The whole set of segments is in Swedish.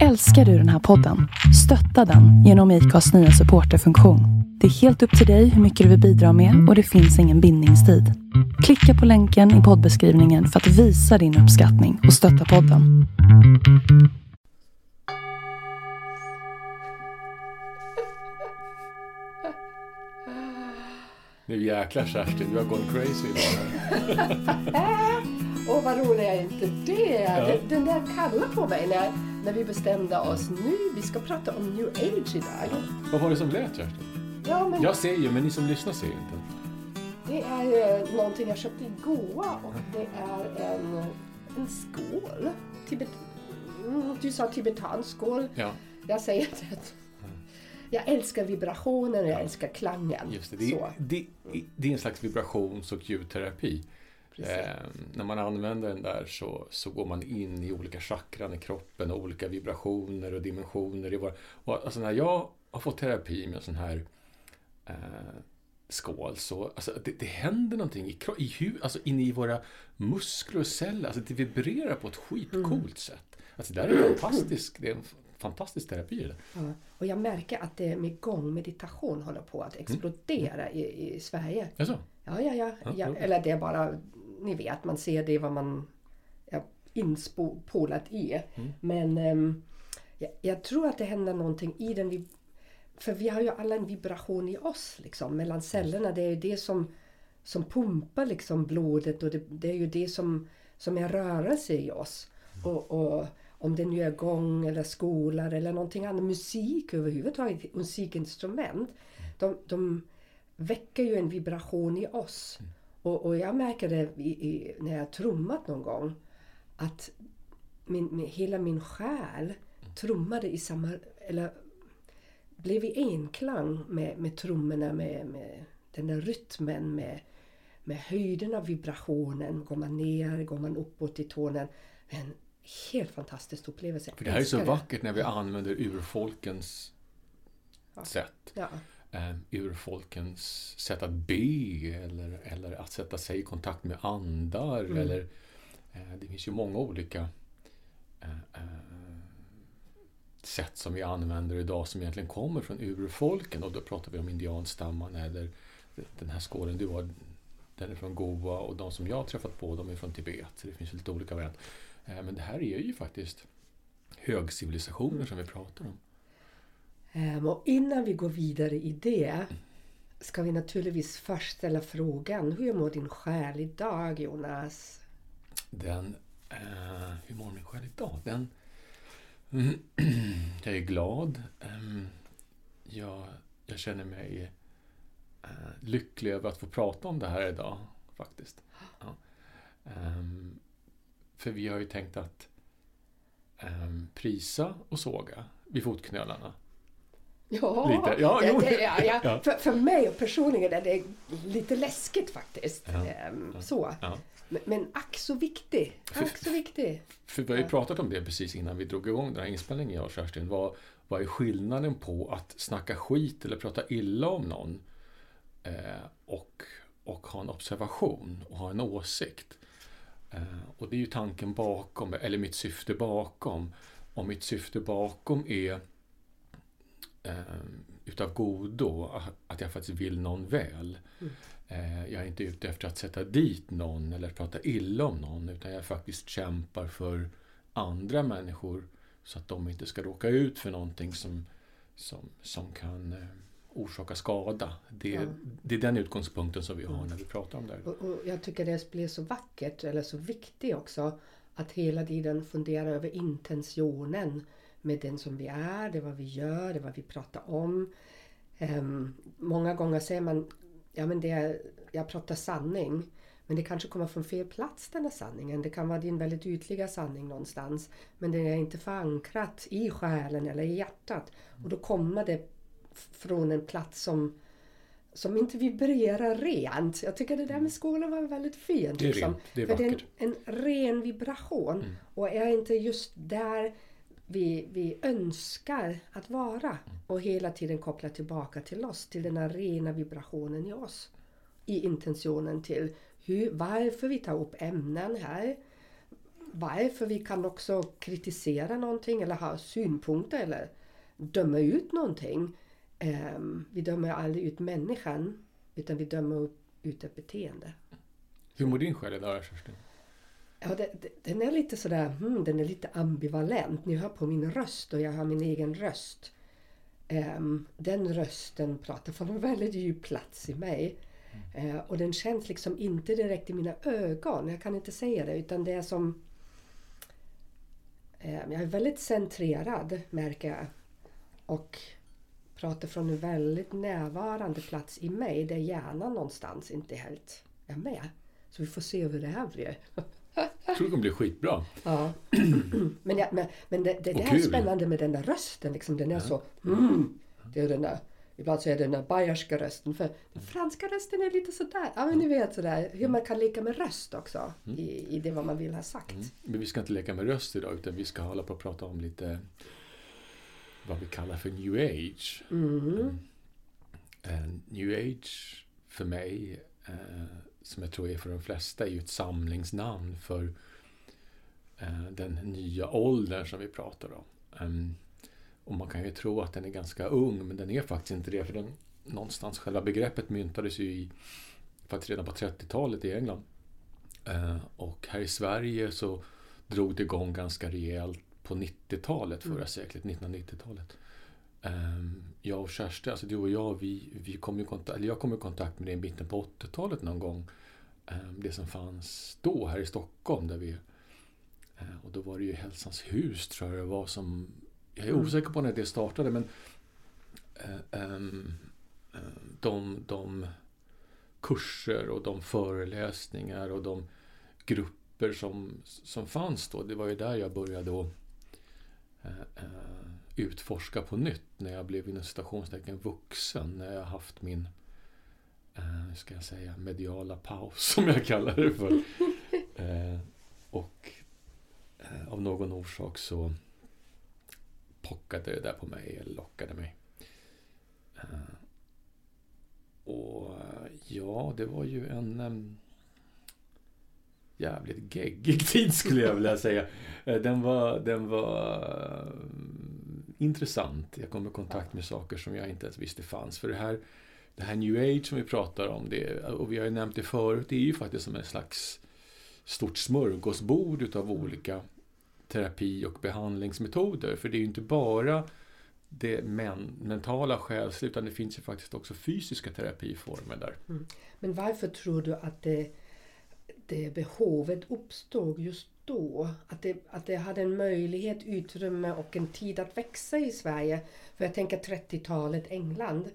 Älskar du den här podden? Stötta den genom IKAs nya supporterfunktion. Det är helt upp till dig hur mycket du vill bidra med och det finns ingen bindningstid. Klicka på länken i poddbeskrivningen för att visa din uppskattning och stötta podden. Nu jäklar Kerstin, du har gått crazy idag. Åh, vad roligt är inte det? Den- Den där kallade på mig när, när vi bestämde oss. Nu, vi ska prata om new age idag. Vad var det som lät Kerstin? Ja, men Jag ser ju, men ni som lyssnar ser ju inte. det är eh, någonting jag köpte i Goa och det är en, en skål. Tibet, mm, du sa tibetansk skål. Ja, Jag säger det. Jag älskar vibrationen, jag älskar klangen. just det. Det, är- det, det är en slags vibrations och ljudterapi. Eh, när man använder den där så, så går man in i olika chakran i kroppen och olika vibrationer och dimensioner. I våra, och alltså när jag har fått terapi med en sån här eh, skål så alltså, det, det händer någonting i, i hu, alltså inne i våra muskler och celler. Alltså det vibrerar på ett skitcoolt Mm. sätt. Alltså det där är fantastiskt. Det är en fantastisk terapi. Ja, och jag märker att det med gång meditation håller på att explodera i, i Sverige. Ja, ja. Ja, ja. ja. Eller det är bara, ni vet, man ser det vad man är inspolat i. Mm. Men ehm, jag, jag tror att det händer någonting i den. Vi, för vi har ju alla en vibration i oss liksom, mellan cellerna. Det är ju det som, som pumpar liksom blodet och det, det är ju det som, som är rörelse i oss. Och, och om det nu är gång eller skolar eller någonting annat, musik överhuvudtaget, musikinstrument. De, de väcker ju en vibration i oss. Och, och jag märker det i, i, när jag trummat någon gång. Att min, min, hela min själ trummade i samma... Eller blev i enklang med, med trummorna, med, med den där rytmen, med, med höjden av vibrationen. Går man ner, går man uppåt i tonen. En helt fantastisk upplevelse. För det här är så vackert när vi använder urfolkens sätt. Ja. Eh, urfolkens sätt att be eller, eller att sätta sig i kontakt med andar. Mm. Eller, eh, det finns ju många olika eh, sätt som vi använder idag som egentligen kommer från urfolken. Och då pratar vi om indianstammarna eller den här skålen du har, den är från Goa och de som jag har träffat på de är från Tibet. Så det finns lite olika varianter. Men det här är ju faktiskt högcivilisationer som vi pratar om. Ehm, och innan vi går vidare i det ska vi naturligtvis först ställa frågan Hur mår din själ idag Jonas? Den... Eh, hur mår min själ idag? Den... jag är glad. Ehm, jag, jag känner mig eh, lycklig över att få prata om det här idag, faktiskt. Ja. Um, för vi har ju tänkt att um, prisa och såga vid fotknölarna. Ja, Lite. Ja, det, det, ja, ja. För, för mig personligen är det lite läskigt faktiskt. Ehm. Så. Men, ack så viktig. Ack så viktig. För vi har ju pratat om det precis innan vi drog igång den här inspelningen, jag och Kerstin. Vad, vad är skillnaden på att snacka skit eller prata illa om någon eh, och, och ha en observation och ha en åsikt? Eh, och det är ju tanken bakom, eller mitt syfte bakom. Om mitt syfte bakom är eh, utav godo, att jag faktiskt vill någon väl. Eh, Jag är inte ute efter att sätta dit någon eller prata illa om någon utan jag faktiskt kämpar för andra människor så att de inte ska råka ut för någonting som, som, som kan eh, orsaka skada. Det, Ja. det är den utgångspunkten som vi har när vi pratar om det här. Och, och jag tycker det blir så vackert, eller så viktigt också, att hela tiden fundera över intentionen med den som vi är, det vad vi gör, det vad vi pratar om. Ehm, många gånger säger man, ja men det är, jag pratar sanning. Men det kanske kommer från fel plats den här sanningen. Det kan vara din väldigt ytliga sanning någonstans. Men det är inte förankrat i själen eller i hjärtat. Och då kommer det från en plats som som inte vibrerar rent. Jag tycker det där med skålen var väldigt fint. Det är liksom. rent, det är För det är vackert. en, en ren vibration. Mm. Och är inte just där vi, vi önskar att vara. Och hela tiden koppla tillbaka till oss, till den här rena vibrationen i oss. I intentionen till hur, varför vi tar upp ämnen här. varför vi kan också kritisera någonting eller ha synpunkter eller döma ut någonting. Um, vi dömer aldrig ut människan utan vi dömer ut ett beteende. Hur mår din själ idag Kerstin? Ja, det, det, den är lite sådär, hmm, den är lite ambivalent. Ni hör på min röst och jag har min egen röst. Um, den rösten pratar från en väldigt djup plats i mig. Uh, och den känns liksom inte direkt i mina ögon. Jag kan inte säga det utan det är som... Um, jag är väldigt centrerad märker jag. Och pratar från en väldigt närvarande plats i mig där hjärnan någonstans inte helt är med. Så vi får se hur det här blir. Jag tror det kommer bli skitbra. Ja. men, ja, men, men det, det, det här är spännande med den där rösten. Liksom, den är ja. så... Mm, det är den där, ibland så är det den där bayerska rösten. För den franska rösten är lite sådär. Ja men ni vet sådär hur man kan leka med röst också. Mm. I, I det vad man vill ha sagt. Mm. Men vi ska inte leka med röst idag utan vi ska hålla på och prata om lite vad vi kallar för new age. Mm. Uh, new age för mig uh, som jag tror är för de flesta, är ju ett samlingsnamn för eh, den nya åldern som vi pratar om. Um, och man kan ju tro att den är ganska ung, men den är faktiskt inte det. För den, någonstans, själva begreppet myntades ju i, faktiskt redan på 30-talet i England. Uh, och här i Sverige så drog det igång ganska rejält på 90-talet, förra mm. seklet, 1990-talet. Um, jag och Kerstin, alltså du och jag, vi, vi kom i kontakt, eller jag kom i kontakt med det i mitten på 80-talet någon gång. Um, det som fanns då här i Stockholm. Där vi, uh, och då var det ju Hälsans hus tror jag det var som... Jag är mm. osäker på när det startade men uh, um, de, de kurser och de föreläsningar och de grupper som, som fanns då. Det var ju där jag började att utforska på nytt när jag blev inom citationstecken vuxen. När jag haft min, eh, ska jag säga, mediala paus som jag kallar det för. eh, och eh, av någon orsak så pockade det där på mig, eller lockade mig. Eh, och ja, det var ju en jävligt geggig tid skulle jag vilja säga. Eh, den var, den var intressant. Jag kom i kontakt med saker som jag inte ens visste fanns. För det här, det här new age som vi pratar om, det, och vi har ju nämnt det förut, det är ju faktiskt som en slags stort smörgåsbord utav olika terapi och behandlingsmetoder. För det är ju inte bara det men, mentala själsliga utan det finns ju faktiskt också fysiska terapiformer där. Mm. Men varför tror du att det, det behovet uppstod just då. Att det, att det hade en möjlighet, utrymme och en tid att växa i Sverige. För jag tänker 30-talet England.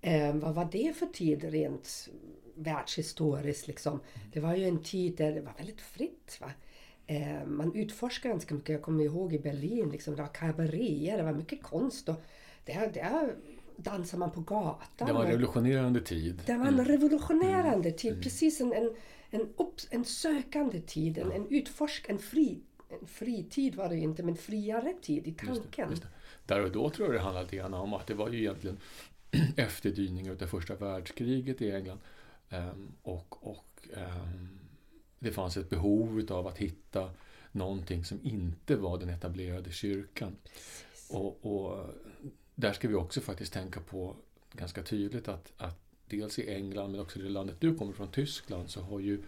Eh, vad var det för tid rent världshistoriskt? Liksom? Det var ju en tid där det var väldigt fritt. Va? Eh, man utforskade ganska mycket. Jag kommer ihåg i Berlin, liksom, det var kabaréer, det var mycket konst. Och det, det dansade man på gatan. Det var en revolutionerande tid. Det var en mm. revolutionerande tid. Mm. Precis en, en en, upps, en sökande tid, en, en utforsk, en fri en fri tid var det inte, men friare tid i tanken. Just det, just det. Där och då tror jag det handlade lite grann om att det var ju egentligen efterdyningar av första världskriget i England. Um, och och um, det fanns ett behov av att hitta någonting som inte var den etablerade kyrkan. Och, och, där ska vi också faktiskt tänka på ganska tydligt att, att dels i England men också i det landet du kommer från, Tyskland, så har ju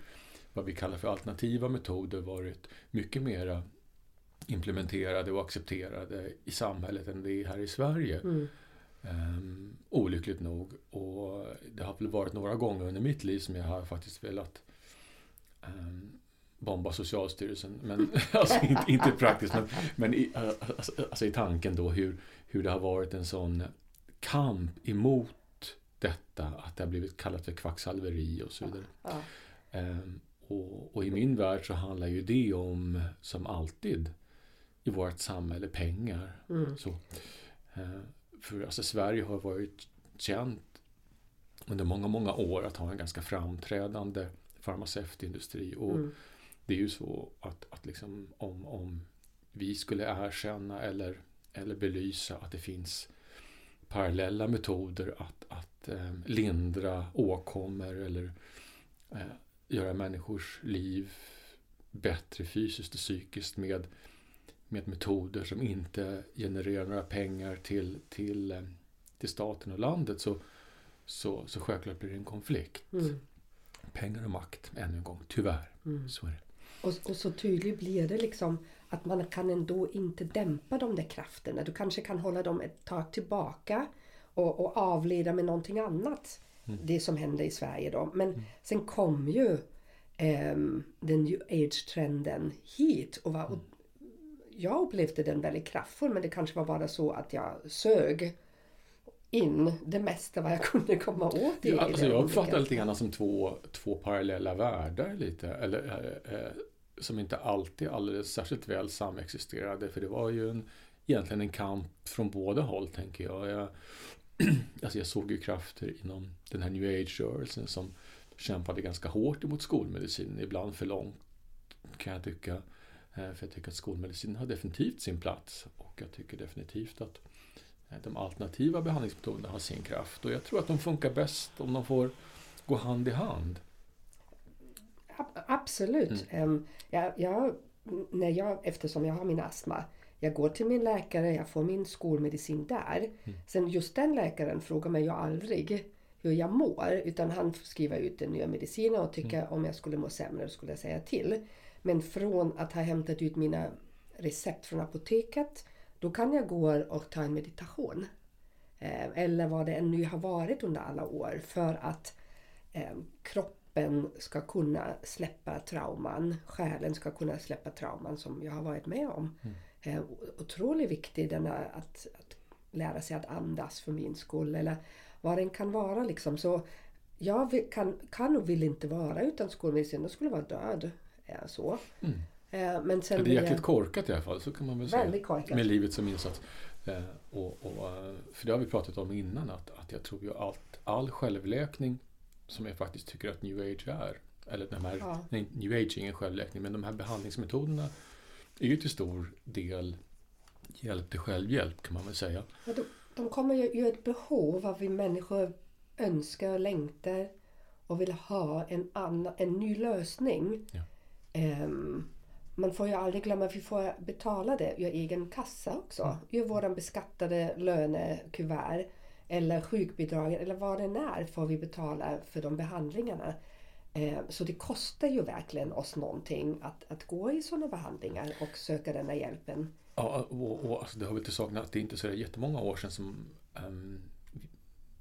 vad vi kallar för alternativa metoder varit mycket mera implementerade och accepterade i samhället än det är här i Sverige. Mm. Um, olyckligt nog. Och det har väl varit några gånger under mitt liv som jag har faktiskt velat um, bomba Socialstyrelsen. Men, alltså inte, inte praktiskt, men, men i, alltså, alltså, i tanken då hur, hur det har varit en sån kamp emot detta, att det har blivit kallat för kvacksalveri och så vidare. Ja. Ehm, och, och, i min värld så handlar ju det om, som alltid i vårt samhälle, pengar. Mm. Så, ehm, för alltså, Sverige har varit känt under många, många år att ha en ganska framträdande farmaceutindustri. Och mm. det är ju så att, att liksom, om, om vi skulle erkänna eller, eller belysa att det finns parallella metoder att, att eh, lindra åkommor eller eh, göra människors liv bättre fysiskt och psykiskt med, med metoder som inte genererar några pengar till, till, eh, till staten och landet så, så, så självklart blir det en konflikt. Mm. Pengar och makt, ännu en gång, tyvärr. Mm. Så är det. Och, och så tydligt blir det liksom att man kan ändå inte dämpa de där krafterna. Du kanske kan hålla dem ett tag tillbaka och, och avleda med någonting annat. Det som hände i Sverige då. Men sen kom ju ehm, den new age-trenden hit. Och, var, och jag upplevde den väldigt kraftfull men det kanske var bara så att jag sög in det mesta vad jag kunde komma åt i Ja, alltså jag uppfattar lite grann som två, två parallella världar lite. Eller, eh, eh, som inte alltid alldeles särskilt väl samexisterade. För det var ju en, egentligen en kamp från båda håll tänker jag. jag alltså jag såg ju krafter inom den här new age-rörelsen som kämpade ganska hårt emot skolmedicin. Ibland för långt kan jag tycka. Eh, för jag tycker att skolmedicin har definitivt sin plats. Och jag tycker definitivt att eh, de alternativa behandlingsmetoderna har sin kraft. Och jag tror att de funkar bäst om de får gå hand i hand. Ab- Absolut. Em, jag, jag, när jag, eftersom jag har min astma. Jag går till min läkare, jag får min skolmedicin där. Sen just den läkaren frågar mig ju aldrig hur jag mår. Utan han skriver ut den nya medicinen och tycker om jag skulle må sämre skulle jag säga till. Men från att ha hämtat ut mina recept från apoteket. Då kan jag gå och ta en meditation. Eh, Eller vad det än nu har varit under alla år. För att eh, kroppen ska kunna släppa trauman. Själen ska kunna släppa trauman som jag har varit med om. Eh, otroligt viktig denna att, att lära sig att andas för min skull. Eller vad den kan vara liksom. Så jag vill, kan, kan och vill inte vara utan skolmedicin. Då skulle jag vara död. Eh, så. Eh, men sen det är jag- jäkligt korkat i alla fall, så kan man väl säga. Korkat. Med livet som insats. Eh, och, och, för det har vi pratat om innan, att, att jag tror ju allt, all självläkning som jag faktiskt tycker att new age är, eller de här, Ja. nej, new age är ingen självläkning, men de här behandlingsmetoderna är ju till stor del hjälp till självhjälp kan man väl säga. Ja, de, de kommer ju ur ett behov av vi människor önskar och längtar och vill ha en, annan, en ny lösning. Ja. Ehm, man får ju aldrig glömma att vi får betala det ur egen kassa också. Ur våran beskattade lönekuvert eller sjukbidrag eller vad det är får vi betala för de behandlingarna. Ehm, Så det kostar ju verkligen oss någonting att, att gå i sådana behandlingar och söka denna hjälpen. Ja, och, och alltså, det har väl till saken att det är inte så jättemånga år sedan som ehm,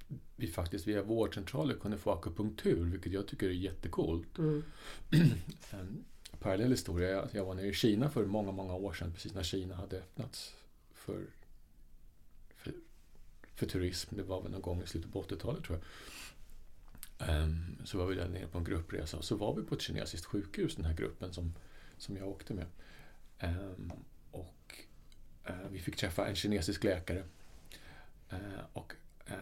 vi, vi faktiskt via vårdcentraler kunde få akupunktur, vilket jag tycker är jättecoolt. Mm. en parallell historia. Jag- var nere i Kina för många, många år sedan, precis när Kina hade öppnats för, för turism. Det var väl någon gång i slutet på 80-talet tror jag. Um, så var vi där nere på en gruppresa och så var vi på ett kinesiskt sjukhus, den här gruppen som, som jag åkte med. Um, och uh, vi fick träffa en kinesisk läkare. Uh, och uh,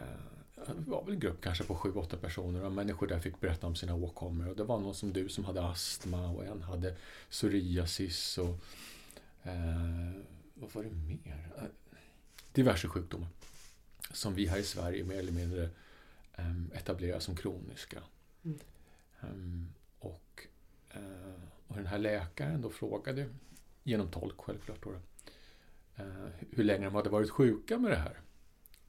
det var väl en grupp kanske på sju, åtta personer och människor där fick berätta om sina åkommor. Och det var någon som du som hade astma och en hade psoriasis och eh, vad var det mer? Diverse sjukdomar som vi här i Sverige mer eller mindre eh, etablerar som kroniska. Mm. Ehm, och, eh, och den här läkaren då frågade, genom tolk självklart, då, eh, hur länge de hade varit sjuka med det här.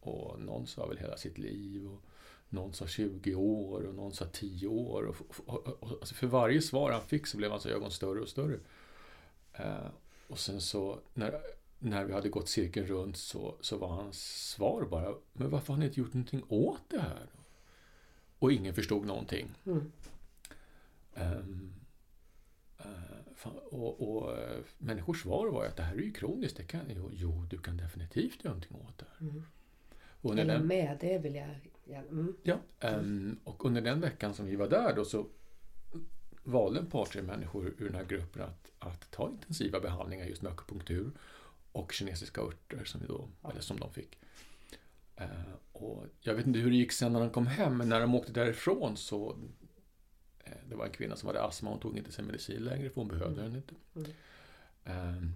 Och någon sa väl hela sitt liv. Och någon sa 20 år och någon sa 10 år. Och, och, och, alltså för varje svar han fick så blev hans ögon större och större. Eh, och sen så när, när vi hade gått cirkeln runt så, så var hans svar bara Men varför har ni inte gjort någonting åt det här? Och ingen förstod någonting. Mm. Eh, fan, och, och eh, människors svar var ju att det här är ju kroniskt. Det kan, jo, jo, du kan definitivt göra någonting åt det. här. Mm. Och under den, med, det vill jag... Ja, mm. ja, ehm, och under den veckan som vi var där då så valde ett par, tre människor ur den här gruppen att, att ta intensiva behandlingar just med akupunktur och kinesiska örter som, vi då, eller som de fick. Eh, och jag vet inte hur det gick sen när de kom hem, men när de åkte därifrån så eh, det var en kvinna som hade astma, hon tog inte sin medicin längre för hon behövde den inte. Mm. Eh,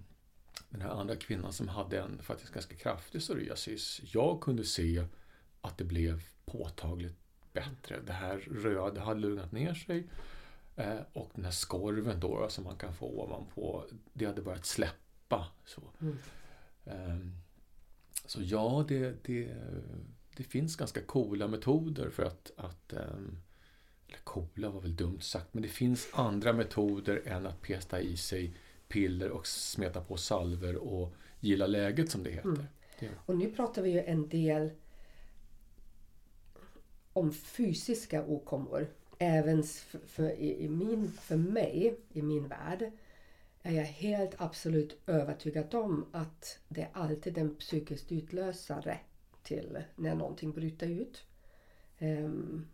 Den här andra kvinnan som hade en faktiskt ganska kraftig psoriasis, jag kunde se att det blev påtagligt bättre. Det här röda hade lugnat ner sig. Och den här skorven då som man kan få ovanpå, det hade börjat släppa. Så, Mm. Ehm, så ja, det, det, det finns ganska coola metoder för att, att ehm, eller coola var väl dumt sagt, men det finns andra metoder än att peta i sig piller och smeta på salver och gilla läget som det heter. Mm. Och nu pratar vi ju en del om fysiska åkommor. Även för, för, i, i min, för mig, i min värld, är jag helt absolut övertygad om att det är alltid en psykisk utlösare till när någonting bryter ut. Um,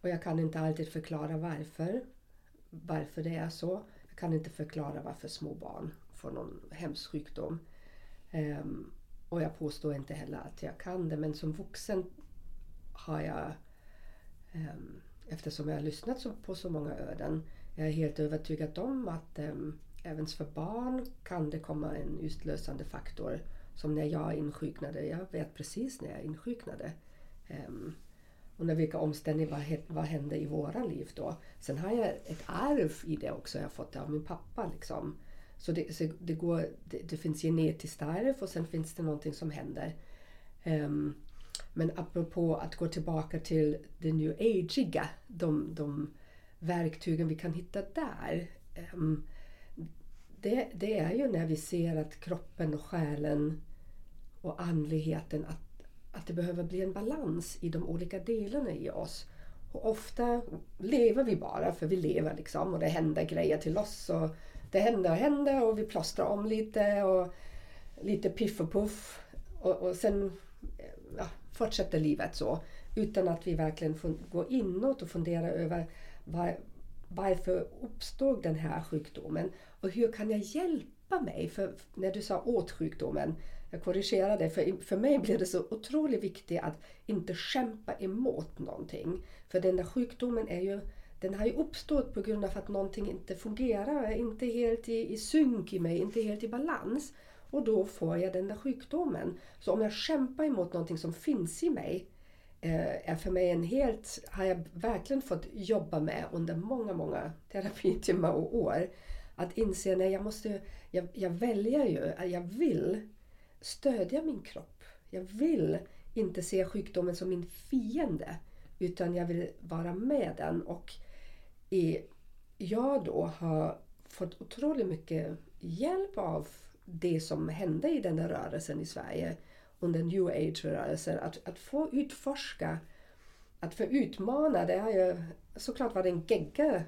och jag kan inte alltid förklara varför, varför det är så. Jag kan inte förklara varför små barn får någon hemsk sjukdom. Um, och jag påstår inte heller att jag kan det men som vuxen har jag um, eftersom jag har lyssnat på så många öden jag är helt övertygad om att äm, även för barn kan det komma en utlösande faktor. Som när jag insjuknade. Jag vet precis när jag insjuknade. Ehm, um, under vilka omständigheter, vad, vad hände i våra liv då. Sen har jag ett arv i det också. Jag har fått det av min pappa. Liksom. Så, det, så det, går, det, det finns genetiskt arv och sen finns det någonting som händer. Ehm, men apropå att gå tillbaka till det new ageiga, de, de verktygen vi kan hitta där. Ehm, det, det är ju när vi ser att kroppen och själen och andligheten, att, att det behöver bli en balans i de olika delarna i oss. Och ofta lever vi bara för vi lever liksom och det händer grejer till oss. Och det händer och händer och vi plåstrar om lite och lite piff och puff. Och, och sen ja, fortsätter livet så. Utan att vi verkligen går inåt och funderar över var, varför uppstod den här sjukdomen och hur kan jag hjälpa mig? För när du sa åt sjukdomen, jag korrigerar det, för, för mig blir det så otroligt viktigt att inte kämpa emot någonting. För den där sjukdomen är ju, den har ju uppstått på grund av att någonting inte fungerar, är inte helt i, i synk i mig, inte helt i balans. Och då får jag den där sjukdomen. Så om jag kämpar emot någonting som finns i mig är för mig en helt, har jag verkligen fått jobba med under många, många terapitimmar och år. Att inse, nej jag måste, jag, jag väljer ju, eh, jag vill stödja min kropp. Jag vill inte se sjukdomen som min fiende. Utan jag vill vara med den. Och i, jag då har fått otroligt mycket hjälp av det som hände i den där rörelsen i Sverige under new age-rörelsen. Att, att få utforska, att få utmana, det har ju såklart varit en gegga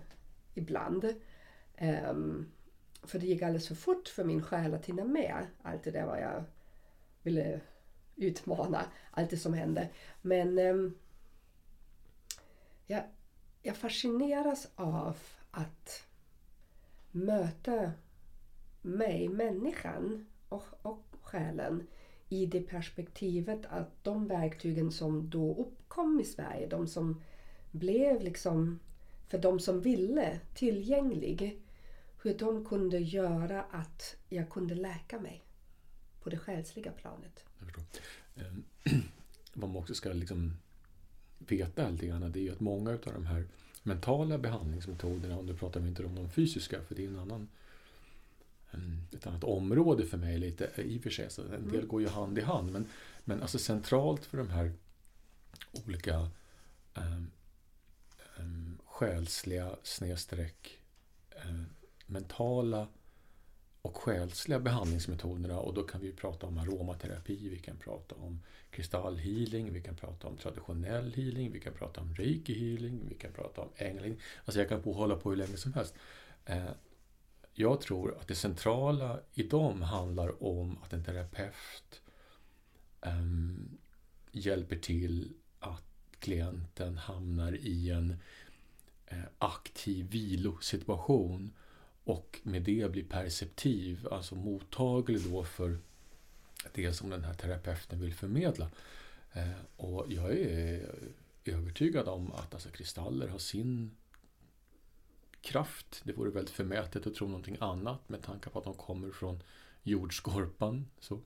ibland. Um, för det gick alldeles för fort för min själ att hinna med allt det där vad jag ville utmana, allt det som hände. Men ehm, um, jag, jag fascineras av att möta mig, människan och, och själen i det perspektivet att de verktygen som då uppkom i Sverige, de som blev liksom för de som ville tillgänglig, hur de kunde göra att jag kunde läka mig på det själsliga planet. Jag förstår. Eh, vad man också ska liksom veta lite grann, det är ju att många av de här mentala behandlingsmetoderna, och nu pratar vi inte om de fysiska, för det är en annan ett annat område för mig lite i och för sig. Så en del går ju hand i hand. Men, men alltså centralt för de här olika um, um, själsliga snedstreck um, mentala och själsliga behandlingsmetoderna och då kan vi prata om aromaterapi, vi kan prata om kristallhealing, vi kan prata om traditionell healing, vi kan prata om reiki healing, vi kan prata om ängling. Alltså jag kan på hålla på hur länge som helst. Eh, jag tror att det centrala i dem handlar om att en terapeut um, hjälper till att klienten hamnar i en uh, aktiv vilosituation och med det blir perceptiv, alltså mottaglig då för det som den här terapeuten vill förmedla. Uh, och jag är övertygad om att alltså, kristaller har sin kraft. Det vore väldigt förmätet att tro någonting annat med tanke på att de kommer från jordskorpan. Så.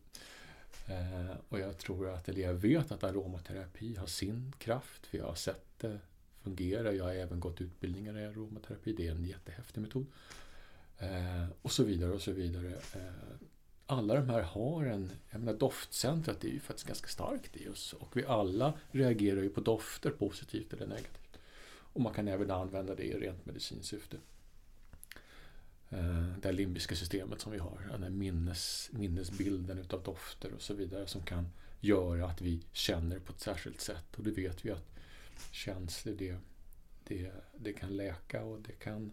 Eh, och jag tror att, eller jag vet att aromaterapi har sin kraft, för jag har sett det fungera. Jag har även gått utbildningar i aromaterapi. Det är en jättehäftig metod. Eh, och så vidare och så vidare. Eh, alla de här har en, jag menar doftcentret är ju faktiskt ganska starkt i oss och vi alla reagerar ju på dofter positivt eller negativt. Och man kan även använda det i rent medicinsyfte. Eh, det limbiska systemet som vi har, den här minnes, minnesbilden utav dofter och så vidare som kan göra att vi känner på ett särskilt sätt. Och det vet vi att känslor det, det, det kan läka och det kan,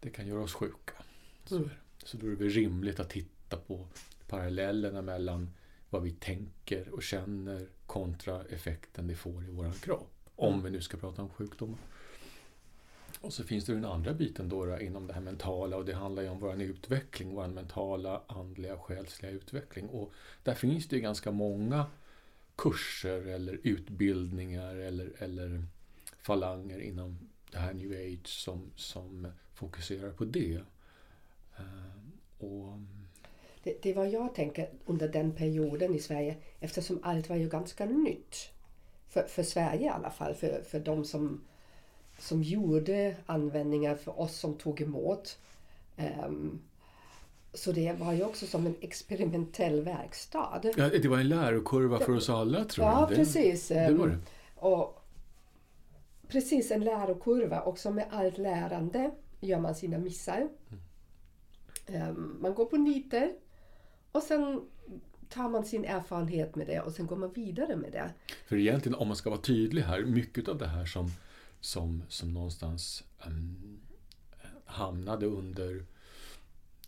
det kan göra oss sjuka. Så, mm. så då är det rimligt att titta på parallellerna mellan vad vi tänker och känner kontra effekten det får i vår kropp. Om mm. vi nu ska prata om sjukdomar. Och så finns det den andra biten då, inom det här mentala och det handlar ju om vår utveckling, vår mentala, andliga, själsliga utveckling. Och där finns det ju ganska många kurser eller utbildningar eller, eller falanger inom det här new age som, som fokuserar på det. Uh, och... Det, det var jag tänker under den perioden i Sverige eftersom allt var ju ganska nytt. För, för Sverige i alla fall, för, för de som som gjorde användningar för oss som tog emot. Um, så det var ju också som en experimentell verkstad. Ja, det var en lärokurva för oss alla tror jag. Ja, det, precis. Det var det. Och precis, en lärokurva. Och som med allt lärande gör man sina missar. Mm. Um, man går på niter och sen tar man sin erfarenhet med det och sen går man vidare med det. För egentligen, om man ska vara tydlig här, mycket av det här som som, som någonstans um, hamnade under,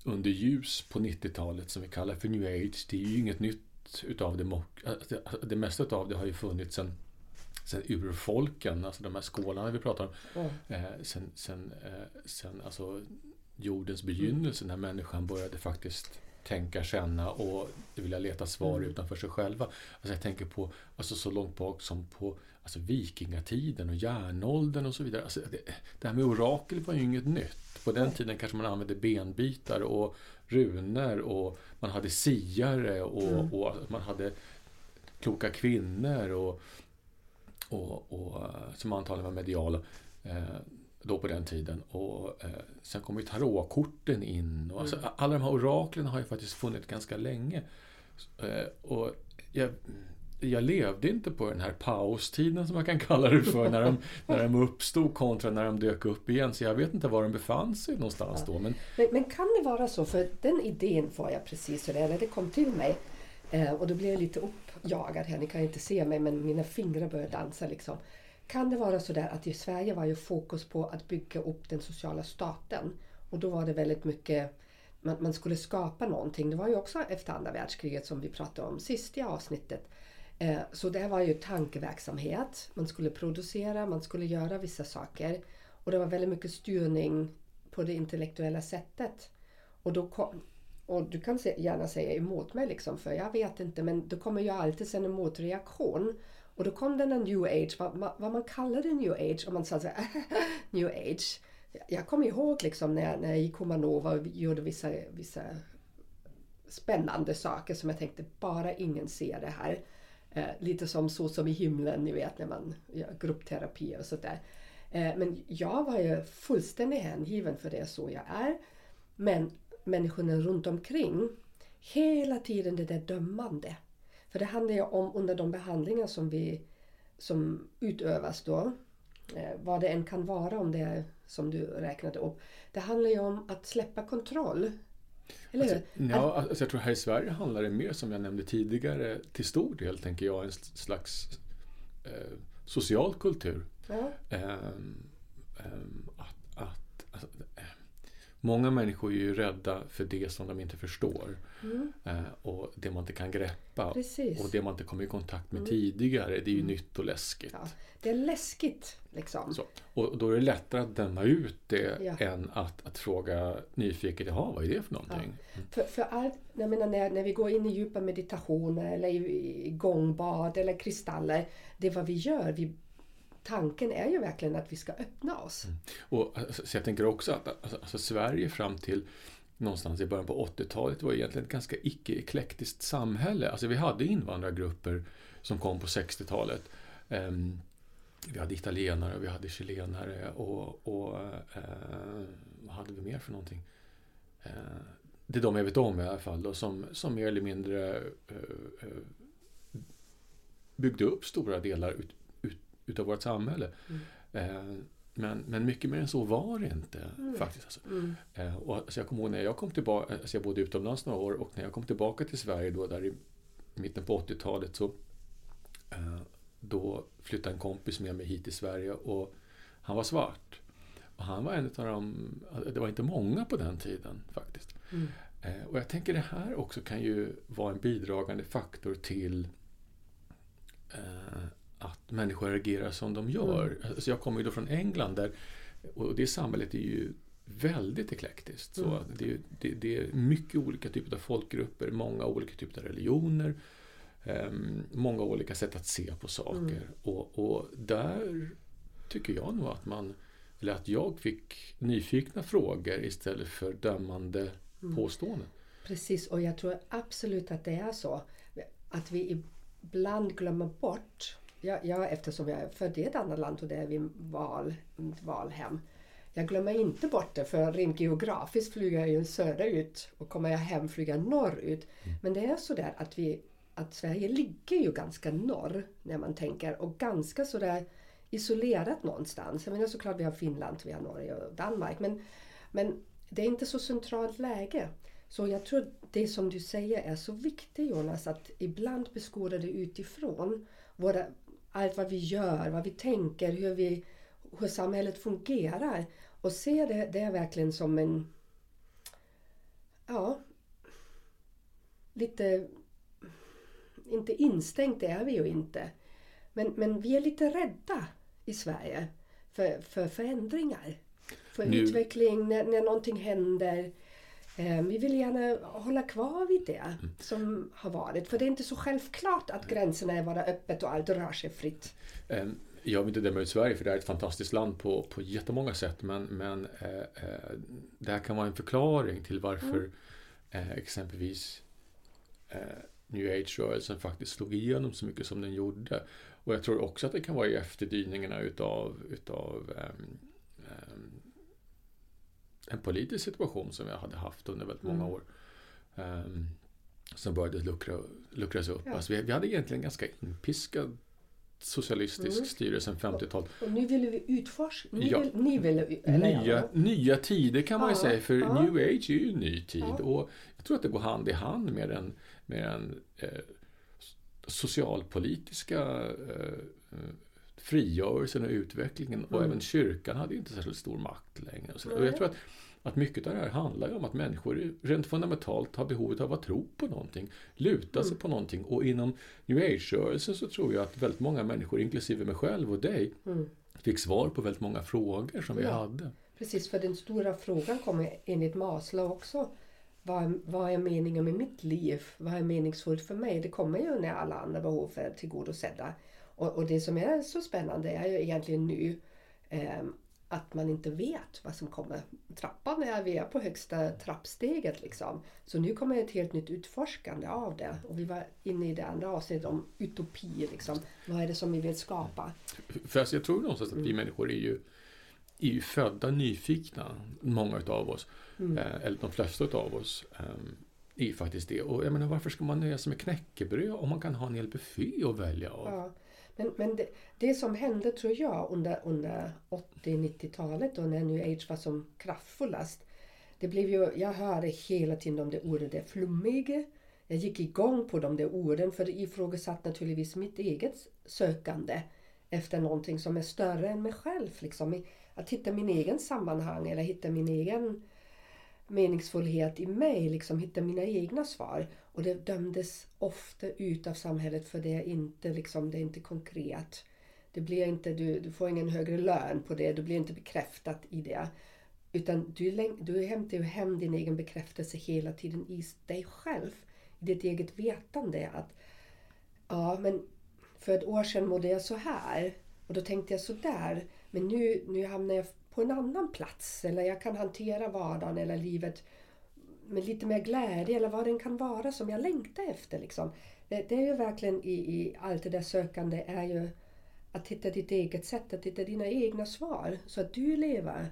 under ljus på 90-talet som vi kallar för new age. Det är ju inget nytt utav det. Det, det mesta av det har ju funnits sen, sen urfolken, alltså de här skålarna vi pratar om. Mm. Eh, sen, sen, eh, sen alltså jordens begynnelse när människan började faktiskt tänka, känna och vilja leta svar mm. utanför sig själva. Alltså jag tänker på alltså så långt bak som på alltså vikingatiden och järnåldern och så vidare. Alltså det, det här med orakel var ju inget nytt. På den tiden kanske man använde benbitar och runor och man hade siare och, mm. och man hade kloka kvinnor och, och, och som antagligen var mediala. Då på den tiden. Och eh, Sen kom ju tarotkorten in. Och, alltså, mm. Alla de här oraklen har ju faktiskt funnits ganska länge. Eh, och jag, jag levde inte på den här paustiden som man kan kalla det för, när de, när de uppstod kontra när de dök upp igen. Så jag vet inte var de befann sig någonstans ja. då. Men... men... Men, kan det vara så, för den idén får jag precis när det kom till mig. Eh, och då blev jag lite uppjagad här, ni kan inte se mig men mina fingrar började dansa liksom. Kan det vara så där att i Sverige var ju fokus på att bygga upp den sociala staten. Och då var det väldigt mycket man, man skulle skapa någonting. Det var ju också efter andra världskriget som vi pratade om sist i avsnittet. Eh, så det var ju tankeverksamhet. Man skulle producera, man skulle göra vissa saker. Och det var väldigt mycket styrning på det intellektuella sättet. Och, då kom, och du kan gärna säga emot mig liksom, för jag vet inte, men då kommer ju alltid sen en motreaktion. Och då kom den där new age, vad, vad man kallade new age, och man sa så här, new age. Jag kommer ihåg liksom när, när jag gick Humanova och gjorde vissa, vissa spännande saker som jag tänkte, bara ingen ser det här. Eh, lite som Så som i himlen, ni vet när man gör gruppterapi och sådär. Eh, men jag var ju fullständigt hängiven för det är så jag är. Men människorna runt omkring, hela tiden det där dömande. För det handlar ju om under de behandlingar som, vi, som utövas då, eh, vad det än kan vara om det är som du räknade upp. Det handlar ju om att släppa kontroll. Eller alltså, hur? Ja, alltså, jag tror här i Sverige handlar det mer som jag nämnde tidigare till stor del tänker jag en slags eh, social kultur. Ja. Eh, Många människor är ju rädda för det som de inte förstår. Mm. Eh, och det man inte kan greppa. Precis. Och det man inte kom i kontakt med mm. tidigare. Det är ju mm. nytt och läskigt. Ja, det är läskigt. Liksom. Så. Och då är det lättare att döma ut det ja. än att, att fråga nyfiket, jaha vad är det för någonting? Ja. Mm. För, för allt, jag menar, när, när vi går in i djupa meditationer eller i, i gångbad eller kristaller. Det är vad vi gör. Vi tanken är ju verkligen att vi ska öppna oss. Mm. Och, alltså, så jag tänker också att alltså, alltså, Sverige fram till någonstans i början på 80-talet var egentligen ett ganska icke-eklektiskt samhälle. Alltså vi hade invandrargrupper som kom på 60-talet. Um, ehm, vi hade italienare, vi hade chilenare och, och eh, vad hade vi mer för någonting? Eh, det är de jag vet om i alla fall då, som, som mer eller mindre eh, eh byggde upp stora delar ut, utav vårt samhälle. Mm. Eh, men, men mycket mer än så var det inte mm. faktiskt. Alltså. Mm. Eh, och, alltså jag kommer ihåg när jag kom tillbaka, alltså jag bodde utomlands några år och när jag kom tillbaka till Sverige då där i mitten på 80-talet så eh, då flyttade en kompis med mig hit till Sverige och han var svart. Och han var en av de, det var inte många på den tiden faktiskt. Mm. Eh, och jag tänker det här också kan ju vara en bidragande faktor till eh, att människor reagerar som de gör. Mm. Alltså jag kommer ju då från England där, och det samhället är ju väldigt eklektiskt. Så mm. det, det, det, är mycket olika typer av folkgrupper, många olika typer av religioner, eh, många olika sätt att se på saker. Mm. Och, och, där tycker jag nog att man, eller att jag fick nyfikna frågor istället för dömande mm. påståenden. Precis, och jag tror absolut att det är så. Att vi ibland glömmer bort jag, jag, eftersom jag är född i ett annat land och det är vid val, valhem. Jag glömmer inte bort det för rent geografiskt flyger jag ju söderut och kommer jag hem flyger jag norrut. Mm. Men det är så där att, vi, att Sverige ligger ju ganska norr när man tänker och ganska sådär isolerat någonstans. Jag menar såklart vi har Finland, vi har Norge och Danmark men, men det är inte så centralt läge. Så jag tror det som du säger är så viktigt Jonas att ibland beskåda det utifrån. Våra, allt vad vi gör, vad vi tänker, hur, vi, hur samhället fungerar. Och se det, det är verkligen som en... Ja, lite... Inte instängt, är vi ju inte. Men, men vi är lite rädda i Sverige för, för förändringar. För nu. utveckling, när, när någonting händer. Ehm, vi vill gärna hålla kvar vid det som har varit. För det är inte så självklart att gränserna är bara öppet och allt rör sig fritt. Ehm, jag vill inte döma ut Sverige för det är ett fantastiskt land på, på jättemånga sätt. Men, men eh, eh det här kan vara en förklaring till varför mm. eh, exempelvis eh, New Age-rörelsen faktiskt slog igenom så mycket som den gjorde. Och jag tror också att det kan vara i efterdyningarna utav, utav um, en politisk situation som jag hade haft under väldigt många mm. år. Um, som började luckra, luckras upp. Ja. Alltså vi, vi hade egentligen ganska inpiskad socialistisk mm. styre sedan 50-talet. Och nu vill vi utforska. Ni ja. vill, ni vill, nya, nya tider kan man ju säga, för ja. new age är ju en ny tid. Och jag tror att det går hand i hand med den, med den eh, socialpolitiska eh, frigörelsen och utvecklingen. Och mm. även kyrkan hade ju inte särskilt stor makt längre. Och, och jag tror att, att mycket av det här handlar om att människor rent fundamentalt har behovet av att tro på någonting, luta sig mm. på någonting. Och inom new age-rörelsen så tror jag att väldigt många människor, inklusive mig själv och dig, mm. fick svar på väldigt många frågor som ja. vi hade. Precis, för den stora frågan kommer enligt Maslow också. Vad, vad är meningen med mitt liv? Vad är meningsfullt för mig? Det kommer ju när alla andra behov är tillgodosedda. Och, och, det som är så spännande är ju egentligen nu eh, att man inte vet vad som kommer. Trappan är vi är på högsta trappsteget liksom. Så nu kommer ett helt nytt utforskande av det. Och vi var inne i det andra avsnittet om utopi. Liksom. Vad är det som vi vill skapa? För alltså, jag tror någonstans att vi mm. människor är ju, är ju födda nyfikna, många utav oss. Mm. Eh, eller de flesta utav oss. Eh, är faktiskt det. Och jag menar, varför ska man nöja sig med knäckebröd om man kan ha en hel buffé att välja av? Ja. Men, men det, det, som hände tror jag under, under 80-90-talet och när New Age var som kraftfullast. Det blev ju, jag hörde hela tiden om det ordet det flummiga. Jag gick igång på de där orden för det ifrågasatte naturligtvis mitt eget sökande efter någonting som är större än mig själv. Liksom. Att hitta min egen sammanhang eller hitta min egen meningsfullhet i mig, liksom hitta mina egna svar. Och det dömdes ofta ut av samhället för det är inte, liksom, det är inte konkret. Det blir inte, du, du får ingen högre lön på det, du blir inte bekräftad i det. Utan du, du hämtar ju hem din egen bekräftelse hela tiden i dig själv. I ditt eget vetande. Att ja, men för ett år sedan mådde jag så här. Och då tänkte jag så där. Men nu, nu hamnar jag på en annan plats. Eller jag kan hantera vardagen eller livet med lite mer glädje eller vad den kan vara som jag längtar efter. Liksom. Det, det är ju verkligen i, i allt det där sökande är ju att hitta ditt eget sätt, att hitta dina egna svar. Så att du lever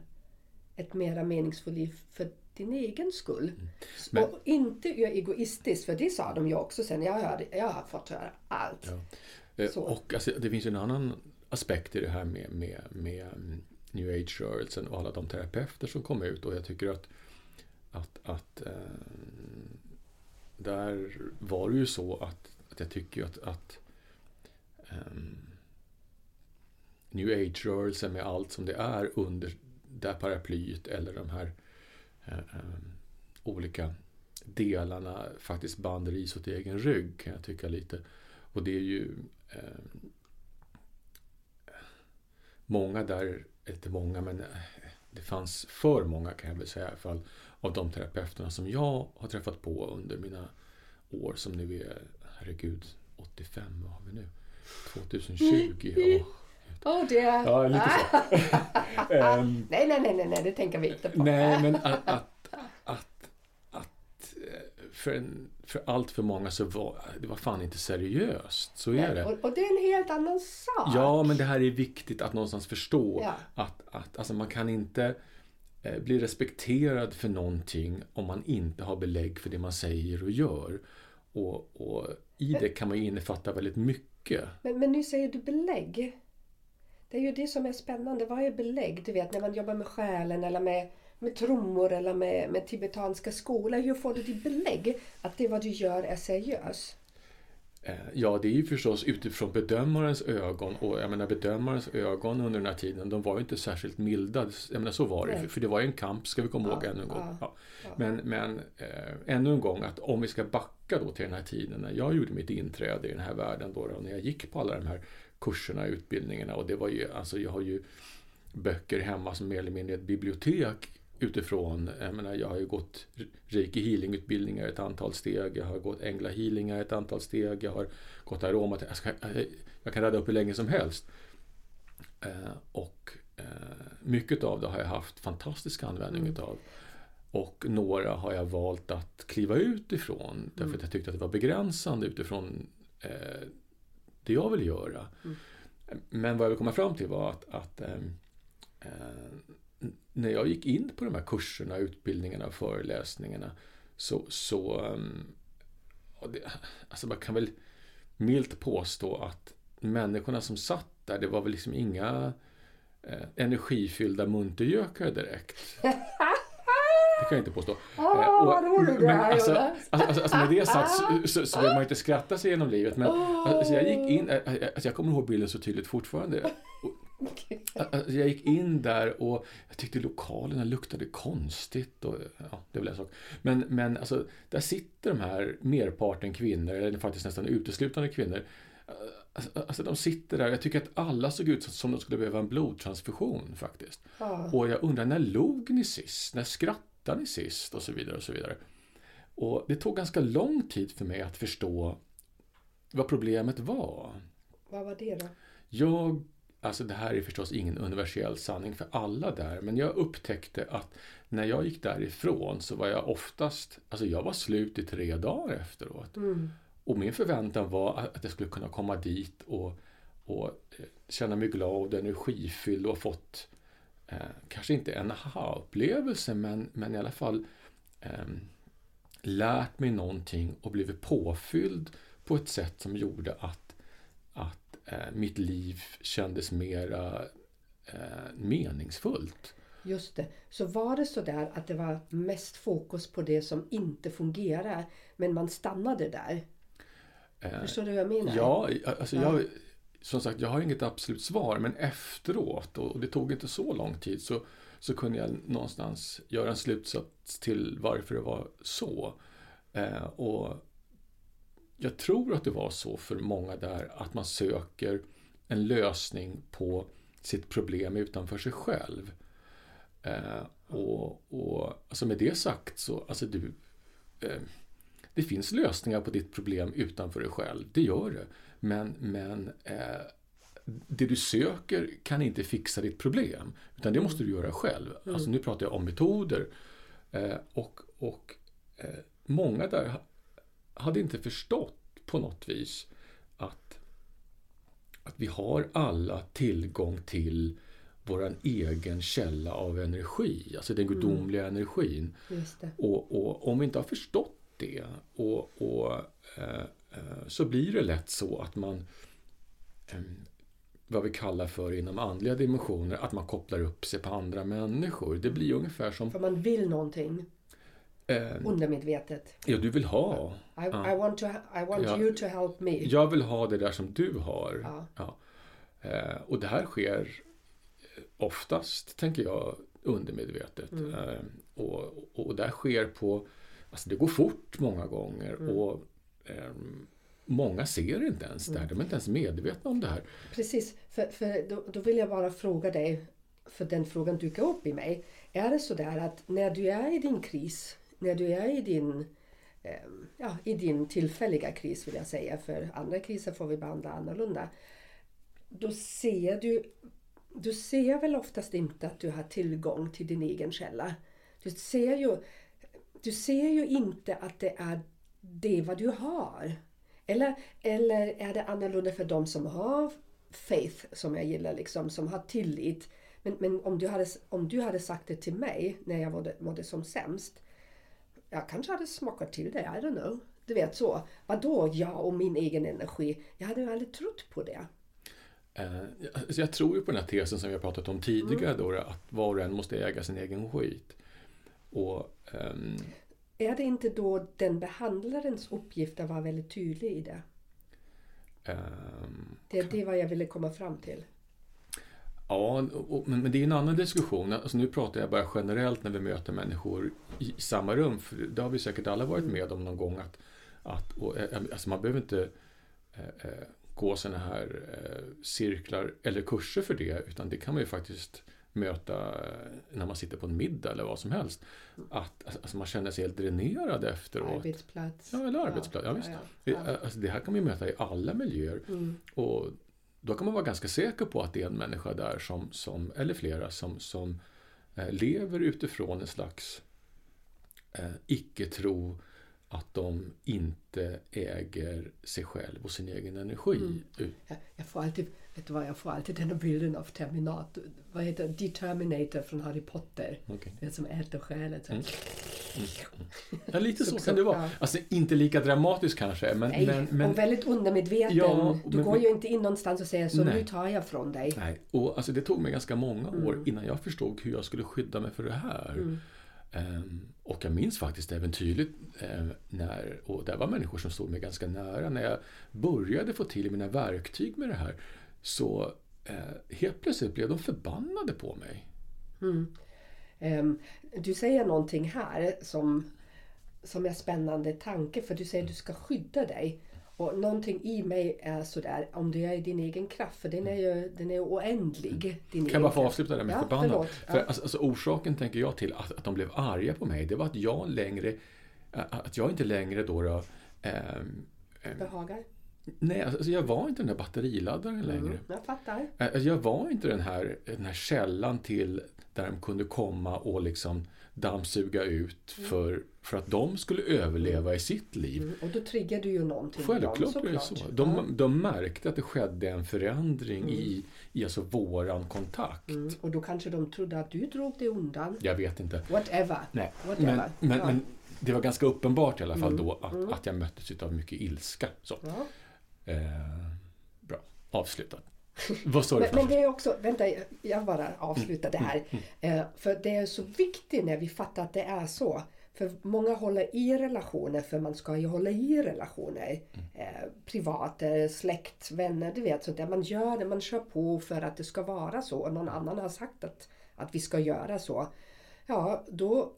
ett mera meningsfullt liv för din egen skull. Mm. Men- och inte egoistiskt, för det sa de ju också sen. Jag, hörde, jag har fått höra allt. Ja. Eh. Och alltså, det finns ju en annan aspekt i det här med, med, med mm, new age-rörelsen och alla de terapeuter som kom ut och jag tycker att, att, att eh, där var det ju så att, att jag tycker att, att eh, new age-rörelsen med allt som det är under det här paraplyet eller de här eh, ehm, olika delarna faktiskt band ris åt egen rygg kan jag tycka lite. Och det är ju eh, många där, inte många men eh, det fanns för många kan jag väl säga i alla fall av de terapeuterna som jag har träffat på under mina år som nu är, herregud, 85, vad har vi nu? 2020. Åh, Åh, det... Ja, lite så. Nej, nej, nej, nej, nej, det tänker vi inte på. Nej, men att, att, att, att eh, för, en, för allt för många så var det var fan inte seriöst. Så är det. Och, och det är en helt annan sak. Ja, men det här är viktigt att någonstans förstå. Ja. Att, att alltså man kan inte eh, bli respekterad för någonting om man inte har belägg för det man säger och gör. Och, och i det kan man ju innefatta väldigt mycket. Men, men nu säger du belägg. Det är ju det som är spännande. Vad är belägg? Du vet när man jobbar med själen eller med, med trummor eller med, med tibetanska skolor. Hur får du ditt belägg att det vad du gör är seriöst? Eh, Ja, det är ju förstås utifrån bedömarens ögon och jag menar bedömarens ögon under den här tiden, de var ju inte särskilt milda. Jag menar så var det, för, för det var ju en kamp, ska vi komma Ja, ihåg ännu en gång. ja, Ja. ja. Men, men eh, ännu en gång att om vi ska backa då till den här tiden när jag gjorde mitt inträde i den här världen då, och när jag gick på alla de här kurserna, utbildningarna och det var ju, alltså jag har ju böcker hemma som mer eller mindre ett bibliotek utifrån, jag menar jag har ju gått reiki healing-utbildningar ett antal steg, jag har gått ängla healingar ett antal steg, jag har gått aroma, jag, ska, jag kan rädda upp hur länge som helst. Eh, och eh, mycket av det har jag haft fantastisk användning Mm. utav. Och några har jag valt att kliva ut ifrån därför Mm. att jag tyckte att det var begränsande utifrån eh, det jag vill göra. Mm. Men vad jag vill komma fram till var att, att eh, n- när jag gick in på de här kurserna, utbildningarna föreläsningarna så, så ehm, det, alltså man kan väl milt påstå att människorna som satt där, det var väl liksom inga eh, energifyllda muntergökar direkt. Det kan jag inte påstå. Eh, och- vad roligt det men här, alltså, Jonas. alltså, alltså, alltså med det sagt så, så, så vill man inte skratta sig genom livet. Men Åh. alltså, jag gick in, eh, alltså, jag kommer ihåg bilden så tydligt fortfarande. Och, Alltså, jag gick in där och jag tyckte lokalerna luktade konstigt. Och, ja, det är väl en sak. Men, men alltså, där sitter de här merparten kvinnor, eller faktiskt nästan uteslutande kvinnor. Alltså, alltså de sitter där, jag tycker att alla såg ut som de skulle behöva en blodtransfusion faktiskt. Ja. Och jag undrar, när log ni sist? När skrattade ni sist? Och så vidare och så vidare. Och det tog ganska lång tid för mig att förstå vad problemet var. Vad var det då? Jag, alltså det här är förstås ingen universell sanning för alla där, men jag upptäckte att när jag gick därifrån så var jag oftast, alltså jag var slut i tre dagar efteråt. Mm. Och min förväntan var att jag skulle kunna komma dit och, och eh, känna mig glad och energifylld och fått eh, kanske inte en aha-upplevelse men, men i alla fall eh, lärt mig någonting och blivit påfylld på ett sätt som gjorde att, mitt liv kändes mera eh, meningsfullt. Just det. Så var det så där att det var mest fokus på det som inte fungerar, men man stannade där? Eh, Förstår du vad jag menar? Ja, alltså Ja. jag, som sagt, jag har inget absolut svar, men efteråt, och det tog inte så lång tid, så, så kunde jag någonstans göra en slutsats till varför det var så. Eh, och jag tror att det var så för många där, att man söker en lösning på sitt problem utanför sig själv. Eh, och, och alltså med det sagt så, alltså du, eh, det finns lösningar på ditt problem utanför dig själv, det gör det. Men, men eh, det du söker kan inte fixa ditt problem, utan det måste du göra själv. Alltså nu pratar jag om metoder. Eh, och och eh, många där hade inte förstått på något vis att att vi har alla tillgång till vår egen källa av energi, alltså den gudomliga energin. Just det. Och, och om vi inte har förstått det och, och eh, eh, så blir det lätt så att man eh, vad vi kallar för inom andliga dimensioner, att man kopplar upp sig på andra människor. Det blir ungefär som... För man vill någonting Eh, undermedvetet. ja, du vill ha. I, Ja. I want, to, I want Ja. you to help me. Jag vill ha det där som du har. Ja. Ja. Eh, och det här sker oftast, tänker jag, undermedvetet. Mm. Eh, och, och, och det här sker på... Alltså det går fort många gånger. Mm. Och ehm, Många ser inte ens det här. De är inte ens medvetna om det här. Precis, för, för då, då vill jag bara fråga dig, för den frågan dyker upp i mig. Är det så där att när du är i din kris, när du är i din, ehm, ja, i din tillfälliga kris vill jag säga, för andra kriser får vi behandla annorlunda. Då ser du, du ser väl oftast inte att du har tillgång till din egen källa. Du ser ju, du ser ju inte att det är det vad du har. Eller, eller är det annorlunda för de som har faith, som jag gillar, liksom, som har tillit. Men, men om, du hade, om du hade sagt det till mig när jag mådde, mådde som sämst. Jag kanske hade smakat till det, I don't know. Du vet så. Vadå jag och min egen energi? Jag hade ju aldrig trott på det. Eh, alltså jag tror ju på den här tesen som vi har pratat om tidigare då, att var och en måste äga sin egen skit. Och ehm, Är det inte då den behandlarens uppgift att vara väldigt tydlig i det? ehm, Det är det vad jag ville komma fram till. Ja, och, men, men det är en annan diskussion. Alltså nu pratar jag bara generellt när vi möter människor i samma rum. För det har vi säkert alla varit med om någon gång. att, att och, eh, alltså Man behöver inte eh, eh, gå sådana här eh, cirklar eller kurser för det. Utan det kan man ju faktiskt möta eh, när man sitter på en middag eller vad som helst. Att alltså, man känner sig helt dränerad efteråt. Arbetsplats. Ja, eller arbetsplats. Ja, ja, Det, ja. Alltså, det här kan man ju möta i alla miljöer. Mm. Och då kan man vara ganska säker på att det är en människa där som, som eller flera som, som eh, lever utifrån en slags eh, icke-tro att de inte äger sig själv och sin egen energi. Mm. Jag, jag får alltid, vet du vad, jag får alltid den här bilden av Terminator, vad heter det? Determinator från Harry Potter. Okej. Det som äter själen. så. Mm. Ja, lite så, Så- kan så, det vara. ja. Alltså inte lika dramatiskt kanske, men... Nej, men, men och väldigt undermedveten. Ja, du men- går ju inte in någonstans och säger så Nej. nu tar jag från dig. Nej, och alltså det tog mig ganska många år Mm. innan jag förstod hur jag skulle skydda mig för det här. Mm. Ehm, och jag minns faktiskt även tydligt eh, när, och det var människor som stod mig ganska nära, när jag började få till mina verktyg med det här så eh, helt plötsligt blev de förbannade på mig. Mm. Ehm, du säger någonting här som, som är spännande tanke för du säger att du ska skydda dig. Och någonting i mig är sådär, om du är i din egen kraft, för den är ju, den är oändlig. Din Kan jag bara få avsluta det med Ja, förbannad? För Ja. alltså, alltså, orsaken tänker jag till att, att de blev arga på mig, det var att jag längre, att jag inte längre då, då ehm, ehm, Behagar? Nej, alltså jag var inte den där batteriladdaren längre. Mm, jag fattar. Eh, Jag var inte den här, den här källan till där de kunde komma och liksom dammsuga ut Mm. för, för att de skulle överleva i sitt liv. Mm, och då triggar du ju någonting. dem, Självklart så. såklart. Ja. De, de märkte att det skedde en förändring Mm. i, i alltså våran kontakt. Mm, och då kanske de trodde att du drog dig undan. Jag vet inte. Whatever. Nej. Whatever. Men, men, ja. men det var ganska uppenbart i alla fall Mm. då att, Mm. att jag möttes av mycket ilska. Så. Ja. Eh, bra, avslutat. Vad sa du Men, men det är också, vänta jag bara avslutar det här. Mm. Eh, för det är så viktigt när vi fattar att det är så. För många håller i relationer för man ska ju hålla i relationer. Mm. Eh, privat, eh, släkt, vänner, du vet sånt där. Man gör det, man kör på för att det ska vara så. Och någon annan har sagt att, att vi ska göra så. Ja, då,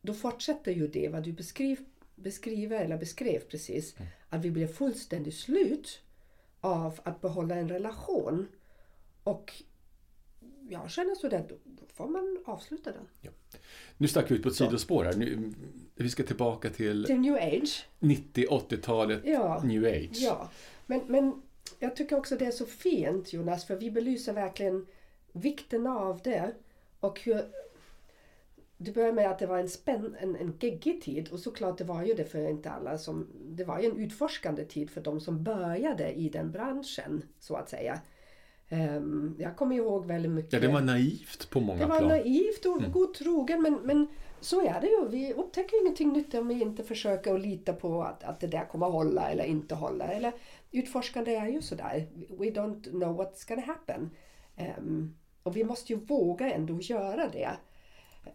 då fortsätter ju det vad du beskriv, beskriver eller beskrev precis. Mm. Att vi blir fullständigt slut av att behålla en relation. Och jag känner sådär, då får man avsluta den. Nu stack vi ut på ett sidospår här. Nu, vi ska tillbaka till Till new age. 90-80-talet Ja. new age. Ja, men, men jag tycker också det är så fint Jonas, för vi belyser verkligen vikten av det och hur det började med att det var en, spänn, en, en geggig tid och såklart det var ju det för inte alla som... Det var ju en utforskande tid för de som började i den branschen så att säga. Um, jag kommer ihåg väldigt mycket. Ja, det var naivt på många Det var plan. naivt och mm. godtrogen men, men så är det ju. Vi upptäcker ingenting nytt om vi inte försöker att lita på att, att det där kommer att hålla eller inte hålla. Eller, utforskande är ju sådär. We don't know what's gonna happen. Um, och vi måste ju våga ändå göra det.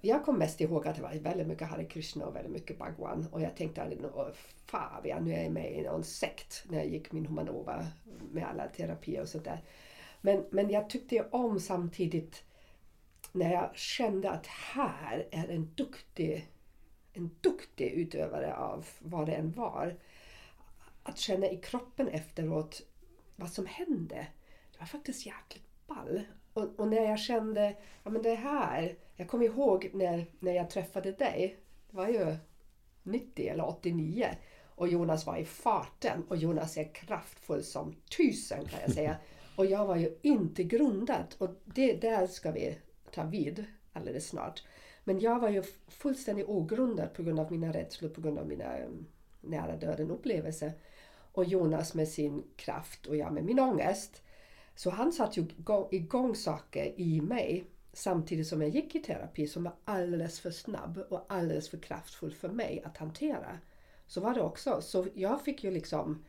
Jag kom mest ihåg att det var väldigt mycket Hare Krishna och väldigt mycket Bhagwan. Och jag tänkte att fan, nu är jag med i någon sekt när jag gick min humanova med alla terapier och sådär. Men, men jag tyckte om samtidigt när jag kände att här är en duktig, en duktig utövare av vad det än var. Att känna i kroppen efteråt vad som hände. Det var faktiskt jäkligt ball. Och, och, när jag kände, ja men det här. Jag kommer ihåg när, när jag träffade dig. Det var ju 90 eller 89. Och Jonas var i farten. Och Jonas är kraftfull som tusen kan jag säga. Och jag var ju inte grundad. Och det, där ska vi ta vid alldeles snart. Men jag var ju fullständigt ogrundad på grund av mina rädslor, på grund av mina um, nära döden upplevelser. Och Jonas med sin kraft och jag med min ångest. Så han satte ju igång saker i mig samtidigt som jag gick i terapi som var alldeles för snabb och alldeles för kraftfull för mig att hantera. Så var det också. Så jag fick ju liksom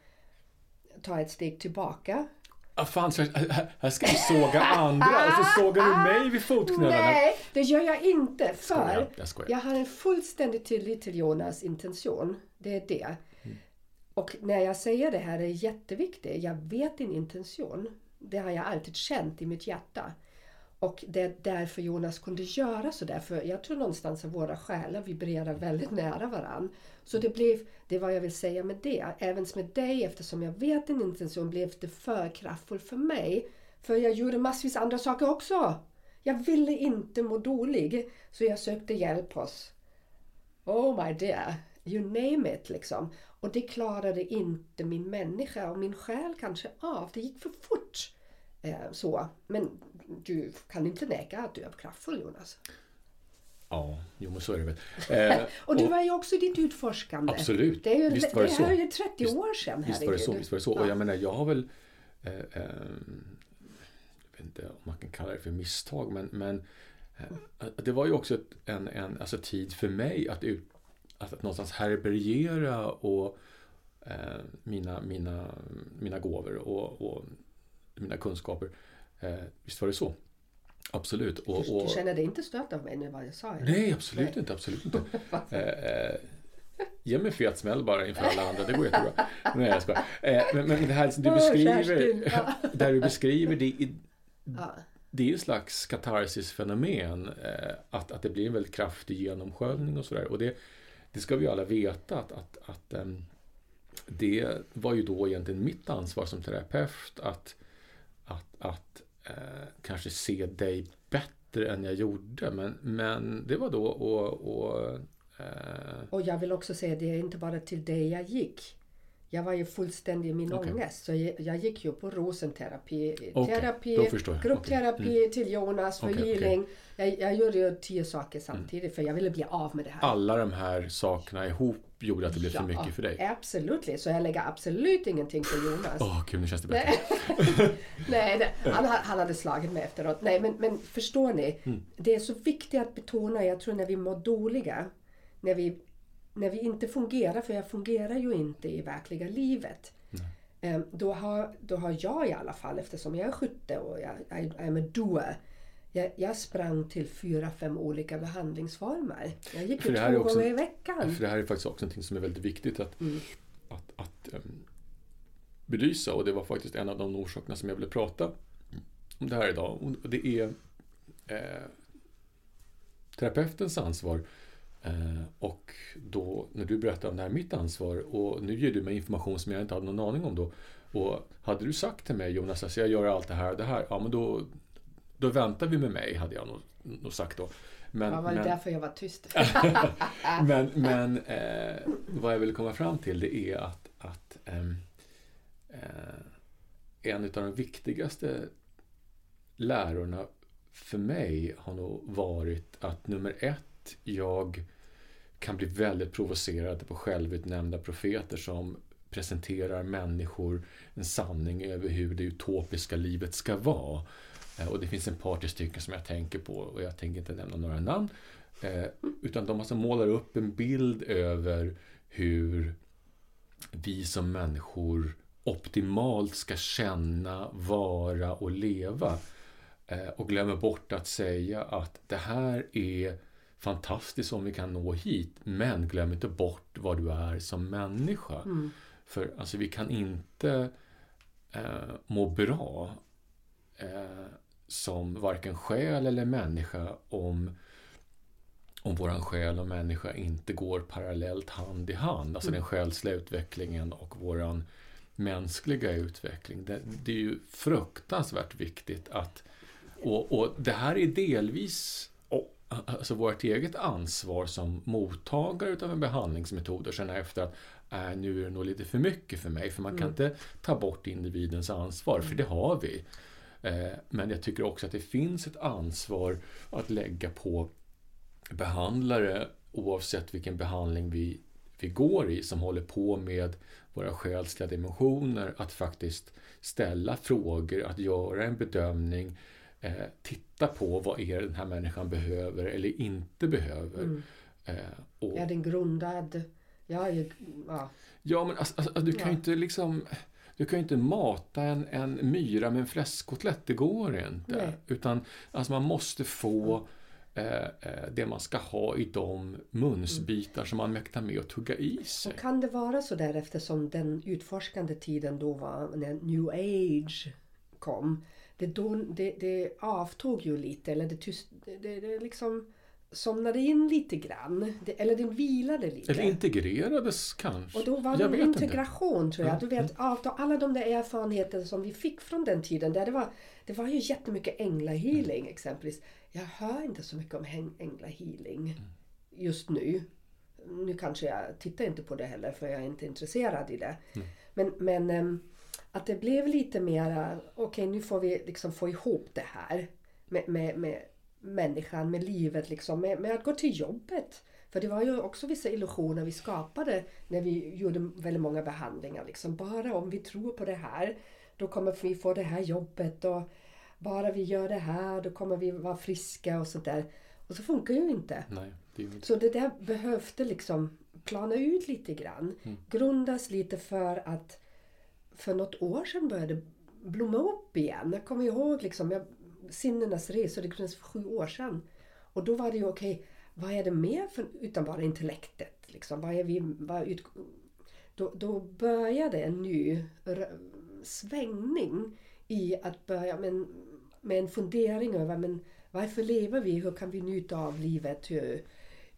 ta ett steg tillbaka. Ah, fan, här, ska vi såga andra och så sågar du mig vid fotknölarna. Nej, det gör jag inte. För skojar, jag, skojar. jag har en fullständig tillit till Jonas intention. Det är det. Mm. Och när jag säger det här är jätteviktigt. Jag vet din intention. Det har jag alltid känt i mitt hjärta. Och det är därför Jonas kunde göra sådär. För jag tror någonstans att våra själar vibrerar väldigt nära varann. Så det blev, det är vad jag vill säga med det. Även med dig, eftersom jag vet din intention, blev det för kraftfullt för mig. För jag gjorde massvis andra saker också. Jag ville inte må dålig. Så jag sökte hjälp hos Oh my dear, you name it liksom. Och det klarade inte min människa och min själ kanske av. Det gick för fort. Eh, så. Men du kan inte neka att du är kraftfull Jonas. Ja, jo men så är det väl. Eh, och du var ju också ditt utforskande. Absolut. Det är ju, visst var det, det så. här är ju 30 visst, år sedan. Visst var det så. Visst var det så. Ja. Och jag menar, jag har väl eh, eh, jag vet inte om man kan kalla det för misstag men, men eh, det var ju också ett, en, en alltså tid för mig att, ut, att, att någonstans härbärgera och eh, mina, mina, mina gåvor och, och mina kunskaper. Eh, visst var det så? Absolut. Och, och, du känner dig inte stört av mig nu vad jag sa? Nej, absolut nej. inte. Absolut inte. eh, eh, ge mig fet smäll bara inför alla andra, det går jättebra. Nej, jag skojar. Eh, men, men det här som du beskriver, det du beskriver, det, det är en slags katarsis-fenomen. Eh, att, att det blir en väldigt kraftig genomsköljning och sådär. Och det, det ska vi alla veta att, att, att um, det var ju då egentligen mitt ansvar som terapeut att, att, att eh, kanske se dig bättre än jag gjorde. Men, men det var då och, och eh... Och jag vill också säga det är inte bara till dig jag gick. Jag var ju fullständig i min okay. ångest. Så jag, jag, gick ju på rosenterapi, okay. terapi, gruppterapi okay. mm. till Jonas för okay, healing. Jag, jag gjorde ju tio saker samtidigt mm. för jag ville bli av med det här. Alla de här sakerna ihop gjorde att det blev ja, för mycket för dig? Absolut. Så jag lägger absolut ingenting på Jonas. Åh, oh, gud, nu känns det bättre. Nej, han, han hade slagit mig efteråt. Nej, men, men förstår ni? Mm. Det är så viktigt att betona, jag tror när vi mår dåliga, när vi, när vi inte fungerar, för jag fungerar ju inte i verkliga livet. Mm. Då, har, då har jag i alla fall, eftersom jag är skytte och jag, I, I'm a doer, jag, jag, sprang till fyra, fem olika behandlingsformer. Jag gick ju två också, gånger i veckan. För det här är faktiskt också något som är väldigt viktigt att, mm. att, att um, belysa. Och det var faktiskt en av de orsakerna som jag ville prata om det här idag. Och det är eh, terapeutens ansvar. Eh, och då när du berättar om det här mitt ansvar och nu ger du mig information som jag inte hade någon aning om då. Och hade du sagt till mig Jonas, alltså jag gör allt det här och det här, ja men då då väntar vi med mig, hade jag nog, nog sagt då. Men, ja, var det men, därför jag var tyst? men men eh, vad jag vill komma fram till det är att, att ehm, eh, en av de viktigaste lärorna för mig har nog varit att nummer ett jag kan bli väldigt provocerad på självutnämnda profeter som presenterar människor en sanning över hur det utopiska livet ska vara. Eh, och det finns en par stycken som jag tänker på och jag tänker inte nämna några namn. Eh, utan de alltså målar upp en bild över hur vi som människor optimalt ska känna, vara och leva. Eh, och glömmer bort att säga att det här är fantastiskt om vi kan nå hit, men glöm inte bort vad du är som människa. Mm. För alltså, vi kan inte eh, må bra eh, som varken själ eller människa om, om våran själ och människa inte går parallellt hand i hand. Alltså mm. den själsliga utvecklingen och våran mänskliga utveckling. Det, det är ju fruktansvärt viktigt att och, och det här är delvis alltså vårt eget ansvar som mottagare av en behandlingsmetod och känna efter att äh, nu är det nog lite för mycket för mig. För man kan mm. inte ta bort individens ansvar, för det har vi. Eh, men jag tycker också att det finns ett ansvar att lägga på behandlare oavsett vilken behandling vi, vi går i som håller på med våra själsliga dimensioner att faktiskt ställa frågor, att göra en bedömning eh, titta på vad är den här människan behöver eller inte behöver. Mm. Eh, och, är den grundad? Ja, ja. ja men alltså, alltså, du kan ju ja. inte liksom du kan ju inte mata en, en myra med en fläskkotlett, det går inte. Nej. Utan alltså man måste få mm. eh, det man ska ha i de munsbitar mm. som man mäktar med att tugga i sig. Och kan det vara så där eftersom den utforskande tiden då var när new age kom det, då, det, det avtog ju lite, eller det, tyst, det, det liksom somnade in lite grann. Eller den vilade lite. Eller integrerades kanske. Och då var det en integration inte. tror jag. Du vet, av alla de där erfarenheter som vi fick från den tiden. Där det, var, det var ju jättemycket änglahealing mm. exempelvis. Jag hör inte så mycket om änglahealing mm. just nu. Nu kanske jag tittar inte på det heller för jag är inte intresserad i det. Mm. Men, men ehm, att det blev lite mera, okej okay, nu får vi liksom få ihop det här med, med, med människan, med livet, liksom, med, med, att gå till jobbet. För det var ju också vissa illusioner vi skapade när vi gjorde väldigt många behandlingar. Liksom. Bara om vi tror på det här, då kommer vi få det här jobbet. Och bara vi gör det här, då kommer vi vara friska och sådär. Och så funkar ju inte. Nej, det inte. Så det där behövde liksom plana ut lite grann. Mm. Grundas lite för att för något år sedan började blomma upp igen. Jag kommer ihåg liksom, jag, sinnenas resor, det kunde för sju år sedan. Och då var det ju okej, okay, vad är det mer för, utan bara intellektet? Liksom, vad är vi, vad ut, då, då började en ny svängning i att börja med en, med en fundering över men varför lever vi? Hur kan vi njuta av livet? Hur,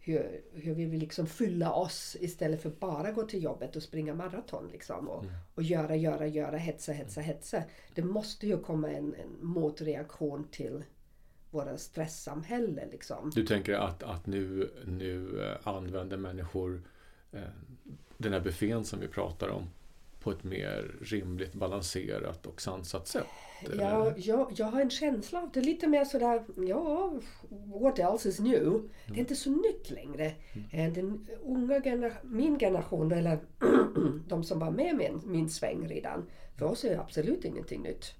hur, hur vi vill liksom fylla oss istället för bara gå till jobbet och springa maraton. Liksom, och, mm. och göra, göra, göra, hetsa, hetsa, hetsa. Det måste ju komma en, en motreaktion till våra stresssamhälle. Liksom. Du tänker att, att nu, nu eh, använder människor eh, den här buffén som vi pratar om på ett mer rimligt, balanserat och sansat sätt? Ja, jag, jag har en känsla av det. Lite mer sådär, ja, what else is new? Mm. Det är inte så nytt längre. Mm. Den unga genera min generation, eller de som var med min, min sväng redan, för oss är det absolut ingenting nytt.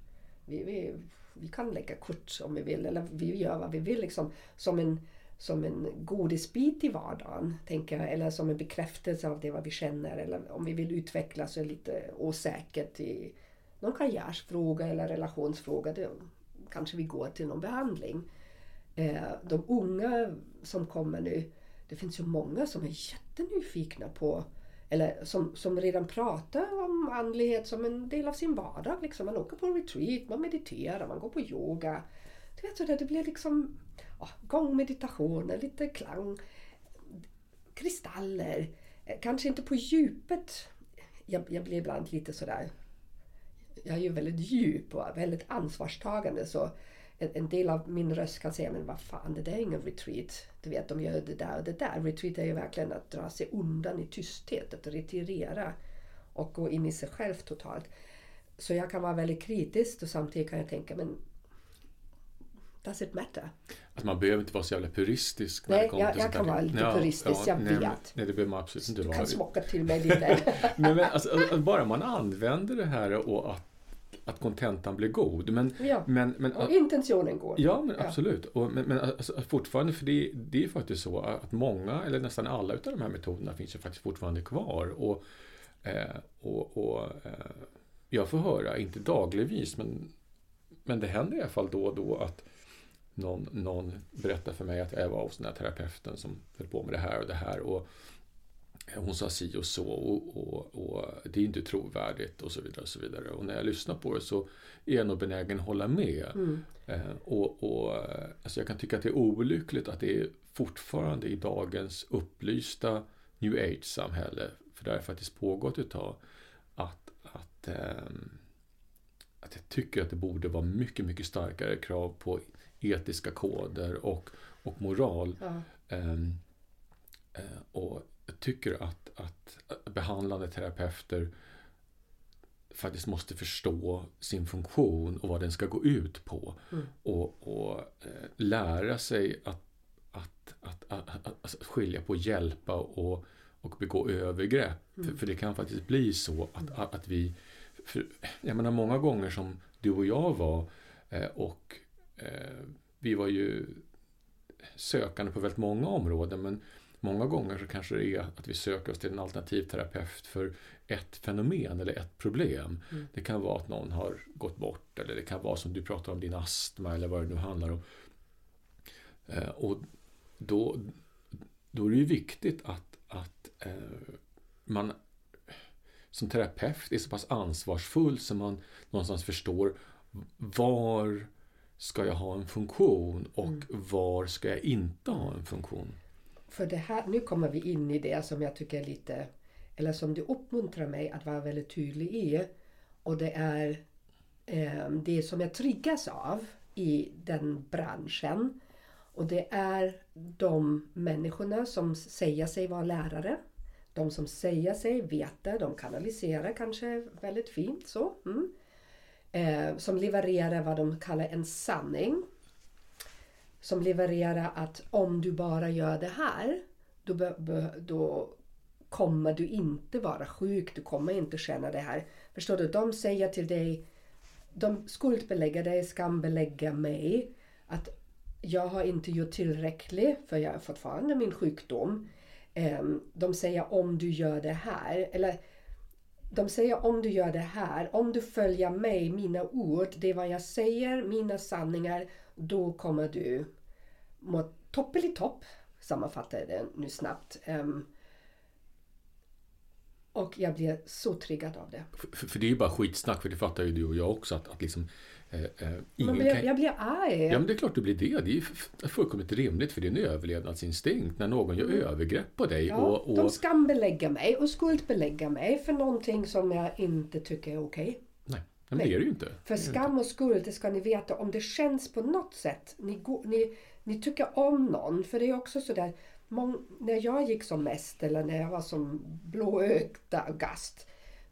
Vi, vi, vi kan lägga kort om vi vill, eller vi gör vad vi vill liksom. Som en som en godisbit i vardagen, tänker jag. Eller som en bekräftelse av det vad vi känner. Eller om vi vill utvecklas och är lite osäkert i någon karriärsfråga eller relationsfråga. Då kanske vi går till någon behandling. Eh, de unga som kommer nu, det finns ju många som är jättenyfikna på eller som, som redan pratar om andlighet som en del av sin vardag. Liksom. Man åker på retreat, man mediterar, man går på yoga. Du vet, så där, det blir liksom ja, gångmeditationer, lite klang, kristaller. Eh, kanske inte på djupet. Jag, jag blir ibland lite sådär... Jag är ju väldigt djup och väldigt ansvarstagande så en, en, del av min röst kan säga men vad fan det där är ingen retreat. Du vet de gör det där och det där. Retreat är ju verkligen att dra sig undan i tysthet, att retirera och gå in i sig själv totalt. Så jag kan vara väldigt kritisk och samtidigt kan jag tänka men Does it matter? Alltså man behöver inte vara så jävla puristisk. Nej, det kommer jag- till jag kan vara lite puristisk, jag nej, men- vet. Nej, det behöver man absolut inte Du vara. kan smocka till mig lite. Nej, men alltså, bara man använder det här och att, att kontentan blir god. Men, Ja. men, men, Och intentionen går. Ja, men absolut. Och, men, men alltså, fortfarande, för det, det är faktiskt så att många, eller nästan alla utav de här metoderna finns ju faktiskt fortfarande kvar. Och, eh, och, och eh, jag får höra, inte dagligvis, men, men det händer i alla fall då och då att någon, någon berättar för mig att jag var hos den här terapeuten som höll på med det här och det här. Och hon sa si och så och, och, och det är inte trovärdigt och så vidare. Och så vidare. Och när jag lyssnar på det så är jag nog benägen att hålla med. Mm. Eh, och, och, alltså jag kan tycka att det är olyckligt att det är fortfarande i dagens upplysta new age-samhälle, för det har faktiskt pågått ett tag, att, att, ehm, att jag tycker att det borde vara mycket, mycket starkare krav på etiska koder och, och moral. Ja. Eh, och jag tycker att, att behandlande terapeuter faktiskt måste förstå sin funktion och vad den ska gå ut på. Mm. Och, och eh, lära sig att, att, att, att, att, skilja på hjälpa och, och begå övergrepp. Mm. För, för det kan faktiskt bli så att, att, att vi... För, jag menar många gånger som du och jag var eh, och vi var ju sökande på väldigt många områden men många gånger så kanske det är att vi söker oss till en alternativterapeut för ett fenomen eller ett problem. Mm. Det kan vara att någon har gått bort eller det kan vara som du pratar om din astma eller vad det nu handlar om. Eh, och då, då är det ju viktigt att, att eh, man som terapeut är så pass ansvarsfull så man någonstans förstår var ska jag ha en funktion och Mm. var ska jag inte ha en funktion. För det här, nu kommer vi in i det som jag tycker är lite, eller som du uppmuntrar mig att vara väldigt tydlig i. Och det är eh, det som jag triggas av i den branschen. Och det är de människorna som säger sig vara lärare. De som säger sig veta, de kanaliserar kanske väldigt fint så. Mm. Eh, som levererar vad de kallar en sanning som levererar att om du bara gör det här då, då kommer du inte vara sjuk, du kommer inte känna det här. Förstår du? De säger till dig, de skuldbelägger dig, skambelägger mig. Att jag har inte gjort tillräckligt för jag har fortfarande min sjukdom. Ehm, de säger om du gör det här. Eller de säger om du gör det här, om du följer mig, mina ord, det är vad jag säger, mina sanningar, då kommer du må toppelitopp, sammanfattar jag det nu snabbt. Um, och jag blir så triggad av det. För, för det är ju bara skitsnack, för det fattar ju du och jag också att, att liksom eh, eh, Men ingen jag, kan... jag blir arg. Ja men det är klart du blir det. Det är fullkomligt rimligt för det är en överlevnadsinstinkt när någon gör övergrepp på dig. Mm. Ja, och, och, De skambelägger mig och skuldbelägger mig för någonting som jag inte tycker är okej. Nej, men det är det ju inte. För skam och skuld, det ska ni veta, om det känns på något sätt, ni, går, ni, ni tycker om någon, för det är också sådär, mång, när jag gick som mest, eller när jag var som blåögd gast,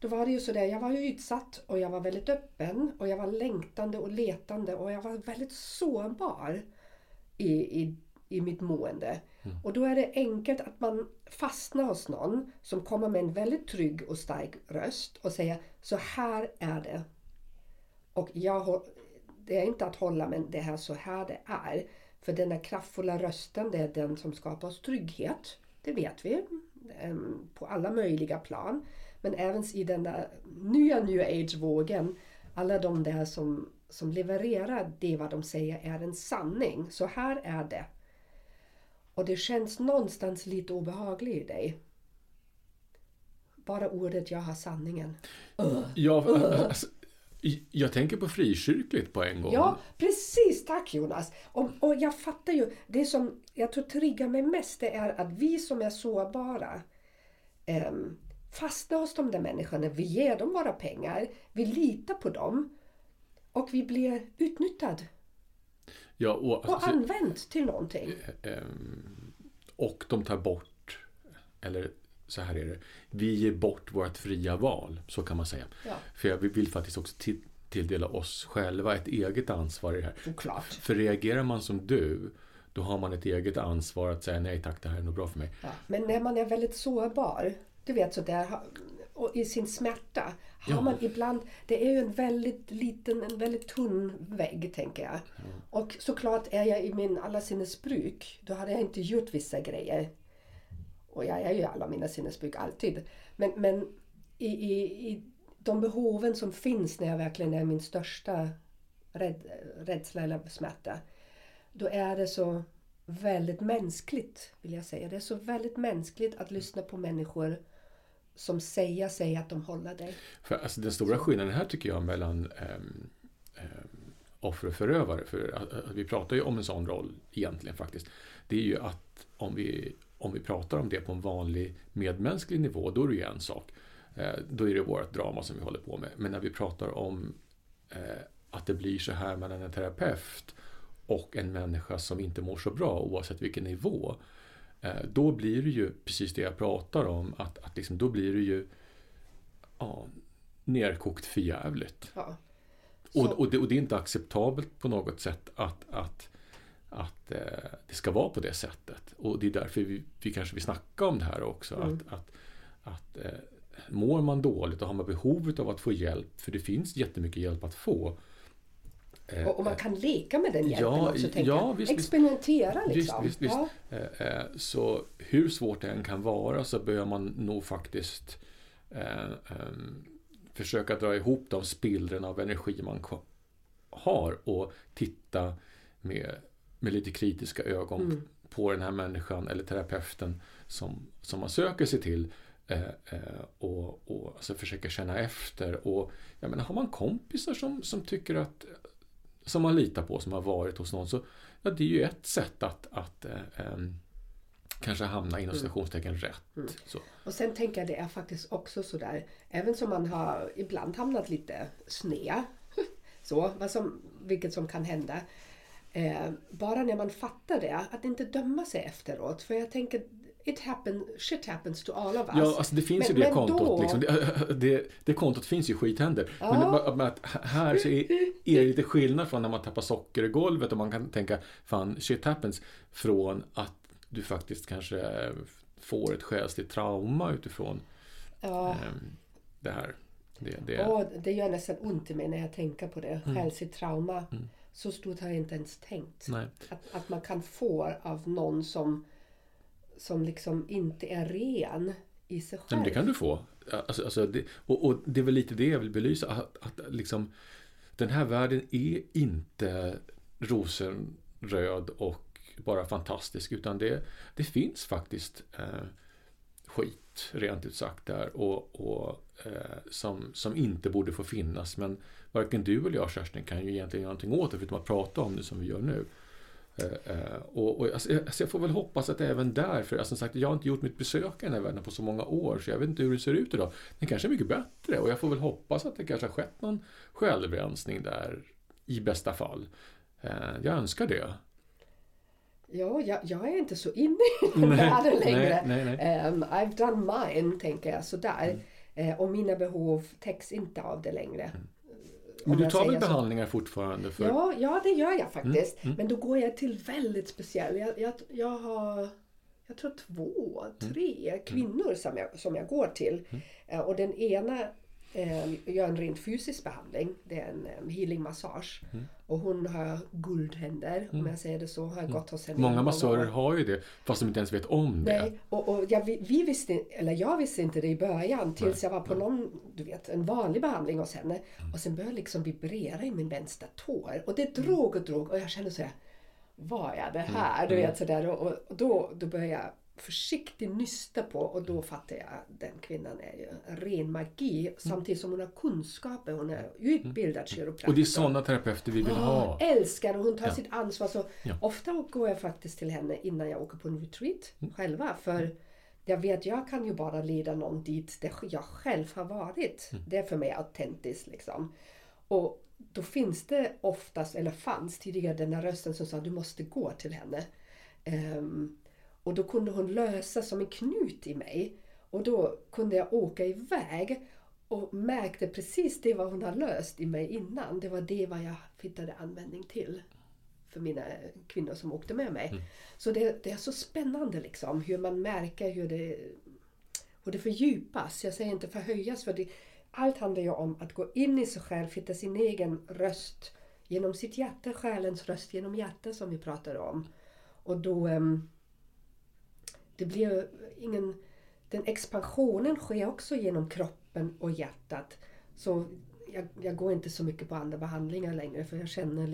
då var det ju sådär, jag var ju utsatt och jag var väldigt öppen och jag var längtande och letande och jag var väldigt sårbar i, i, i mitt mående. Och då är det enkelt att man fastnar hos någon som kommer med en väldigt trygg och stark röst och säger så här är det. Och jag, det är inte att hålla men det är så här det är. För den här kraftfulla rösten det är den som skapar oss trygghet. Det vet vi. em, På alla möjliga plan. Men även i den där nya new age-vågen. Alla de där som, som levererar det vad de säger är en sanning. Så här är det. Och det känns någonstans lite obehagligt i dig. Bara ordet jag har sanningen. Ja, alltså, jag tänker på frikyrkligt på en gång. Ja, precis. Tack Jonas. Och, och jag fattar ju. Det som jag tror triggar mig mest det är att vi som är sårbara um, fastnar hos de där människorna. Vi ger dem våra pengar. Vi litar på dem. Och vi blir utnyttjad Ja, och, och alltså, använt till någonting. ehm, och de tar bort, eller så här är det, vi ger bort vårt fria val, så kan man säga. Ja. För jag vill faktiskt också ti- tilldela oss själva ett eget ansvar i det här. Såklart. För reagerar man som du, då har man ett eget ansvar att säga nej tack, det här är nog bra för mig. Ja. Men när man är väldigt sårbar, du vet sådär, och i sin smärta, har Ja. man ibland, det är ju en väldigt liten, en väldigt tunn vägg tänker jag. Och såklart är jag i min alla sinnesbruk, då hade jag inte gjort vissa grejer. Och jag är ju i alla mina sinnesbruk alltid. Men, men i, i, i de behoven som finns när jag verkligen är min största rädd, rädsla eller smärta. Då är det så väldigt mänskligt vill jag säga. Det är så väldigt mänskligt att lyssna på människor som säga sig att de håller dig. För alltså, den stora skillnaden här tycker jag mellan um, um, offer och förövare, för uh, vi pratar ju om en sån roll egentligen faktiskt, det är ju att om vi, om vi pratar om det på en vanlig medmänsklig nivå, då är det ju en sak. Uh, då är det vårt drama som vi håller på med. Men när vi pratar om uh, att det blir så här mellan en terapeut och en människa som inte mår så bra oavsett vilken nivå eh, Då blir det ju precis det jag pratar om, att, att liksom, då blir det ju ja, nerkokt för jävligt. Ja. Och, och, det, och det är inte acceptabelt på något sätt att, att, att eh, det ska vara på det sättet. Och det är därför vi, vi kanske vill snacka om det här också. Mm. Att, att, att eh, mår man dåligt och har man behovet av att få hjälp, för det finns jättemycket hjälp att få. Eh, Och, och man kan leka med den hjälpen Ja, också. Tänka. ja, visst. Experimentera liksom. visst, visst. Ja. Eh, eh, Så hur svårt det än kan vara så bör man nog faktiskt eh, ehm, försöka dra ihop de spillrorna av energi man har och titta med, med lite kritiska ögon Mm. på den här människan eller terapeuten som, som man söker sig till eh, eh, och, och alltså försöka känna efter. Och, jag menar, har man kompisar som, som tycker att som man litar på, som har varit hos någon, så ja, det är ju ett sätt att, att em, kanske hamna inom citationstecken rätt. Mm. Så. Och sen tänker jag det är faktiskt också sådär, även som man har ibland hamnat lite sned, så, vad som, vilket som kan hända. Eh, bara när man fattar det, att inte döma sig efteråt. För jag tänker, it happen, shit happens to all of us. Ja, alltså det finns Men- ju det kontot. då- Liksom. Det, det, det kontot finns ju skithänder. Men, Ja. men att här så är, är det lite skillnad från när man tappar socker i golvet och man kan tänka fan shit happens från att du faktiskt kanske får ett själsligt trauma utifrån ja. ehm, det här. Det, det, Och det gör nästan ont i mig när jag tänker på det. Mm. Själsligt trauma. Så stort har jag inte ens tänkt. nej. Att, att man kan få av någon som, som liksom inte är ren i sig själv. men det kan du få. Alltså, alltså det, och, och det är väl lite det jag vill belysa. Att, att liksom, den här världen är inte rosenröd och bara fantastisk. Utan det, det finns faktiskt eh, skit, rent ut sagt, där. Och, och, eh, som, som inte borde få finnas. Men varken du eller jag, Kerstin, kan ju egentligen göra någonting åt det. Förutom att prata om det som vi gör nu. Eh, eh, och, och, alltså, alltså, jag får väl hoppas att även där, för alltså, som sagt, jag har inte gjort mitt besök i den här världen på så många år, så jag vet inte hur det ser ut idag. Den kanske är mycket bättre och jag får väl hoppas att det kanske har skett någon självrensning där, i bästa fall. Eh, jag önskar det. Ja, jag, jag är inte så inne i den världen längre. nej, nej, nej. Um, I've done mine, tänker jag sådär. Mm. Eh, och mina behov täcks inte av det längre. Men du tar väl säger så. behandlingar fortfarande? För, Ja, ja, det gör jag faktiskt. Mm, Men då går jag till väldigt speciell. Jag, jag, jag har jag tror två, Mm. tre kvinnor som jag, som jag går till. Eh, Och den ena gör en rent fysisk behandling. Det är en eh, healing massage. Mm. Och hon har guldhänder, om jag säger det så. Har jag gått hos henne Många massörer har ju det, fast de inte ens vet om det. Nej, och, och jag, vi, vi visste, eller jag visste inte det i början tills jag var på någon, du vet, en vanlig behandling hos henne. Och sen började jag liksom vibrera i min vänstra tår. Och det drog och drog och jag kände så här, vad är det här? Du vet sådär. Och, och då, då började jag försiktigt nysta på och då fattade jag att den kvinnan är ju ren magi. Samtidigt som hon har kunskaper. Hon är utbildad kiropraktor. Och det är sådana terapeuter vi vill ha. Ja, älskar och hon tar Ja. sitt ansvar. Så Ja. Ofta går jag faktiskt till henne innan jag åker på en retreat Mm. själva. För jag vet, jag kan ju bara leda någon dit där jag själv har varit. Mm. Det är för mig autentiskt liksom. Och då finns det oftast, eller fanns tidigare den här rösten som sa du måste gå till henne. Ehm, och då kunde hon lösa som en knut i mig. Och då kunde jag åka iväg och märkte precis det vad hon har löst i mig innan. Det var det vad jag hittade användning till för mina kvinnor som åkte med mig. Mm. Så det, det är så spännande liksom hur man märker hur det, hur det fördjupas. Jag säger inte förhöjas för det, allt handlar ju om att gå in i sig själv, hitta sin egen röst genom sitt hjärta, själens röst genom hjärtat som vi pratade om. Och då... ehm, det blir ingen... Den expansionen sker också genom kroppen och hjärtat. Så jag, jag går inte så mycket på andra behandlingar längre för jag känner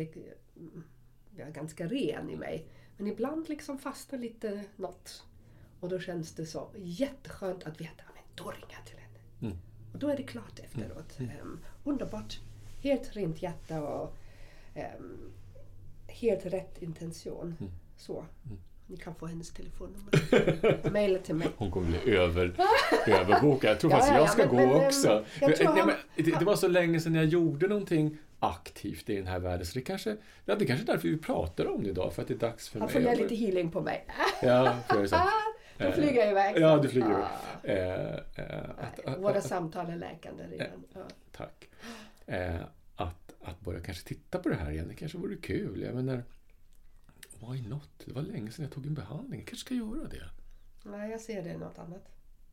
jag är ganska ren i mig. Men ibland liksom fastnar lite något. Och då känns det så jätteskönt att veta att då ringer jag till henne. Mm. Och då är det klart efteråt. Ehm, underbart. Helt rent hjärta och ehm, helt rätt intention. Mm. Så. Ni kan få hennes telefonnummer. Maila till mig. Hon kommer bli över, överbokad. Jag tror Ja, faktiskt ja, jag ja, ska men- gå men, ehm, också. han- men det, det var så länge sedan jag gjorde någonting aktivt i den här världen. Så det kanske, ja, det kanske är därför vi pratar om det idag. För att det är dags för Han mig. får göra att- lite healing på mig. Ja, får jag säga. Då flyger jag iväg. Ja, du flyger Ah. iväg. Eh, eh, att- att- Våra samtal är läkande redan. Ja. Tack. Eh, att, att börja kanske titta på det här igen, det kanske vore kul. Jag menar, why not? Det var länge sedan jag tog en behandling. Jag kanske ska göra det. Nej, jag ser det i något annat.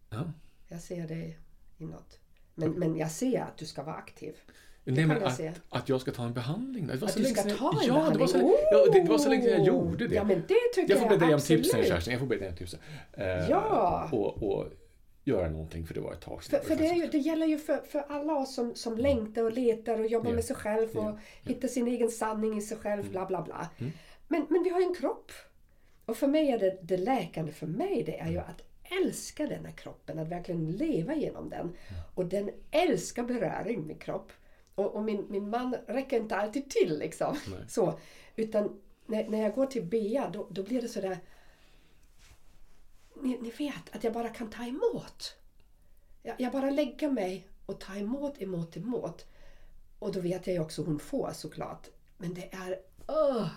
Ja. Jag ser det i något. Men, men jag ser att du ska vara aktiv. Nej, men jag att, se. att jag ska ta en behandling. Det var Att så du länge ska ta en jag, ja, det var så, behandling. ja, det, det var så länge jag Oh! gjorde det. Ja, men det tycker jag får be dig om absolut. tipsen, Kerstin. Jag får be dig om tipsen. Eh, Ja. Och, och göra någonting, för det var ett tag sedan. För, för det, är ju, det gäller ju för, för alla oss som, som längtar och letar och jobbar Ja. med sig själv och Ja. hittar sin egen sanning i sig själv, bla bla bla. Mm. Men, men vi har ju en kropp. Och för mig är det, det läkande för mig det är ju att älska denna kroppen, att verkligen leva genom den. Och den älskar beröring, min kropp. Och, och min, min man räcker inte alltid till liksom. Nej. Så, utan när, när jag går till Bea då, då blir det sådär ni, ni vet att jag bara kan ta emot. Jag, jag bara lägger mig och tar emot, emot, emot. Och då vet jag ju också hon får såklart. Men det är... Öh,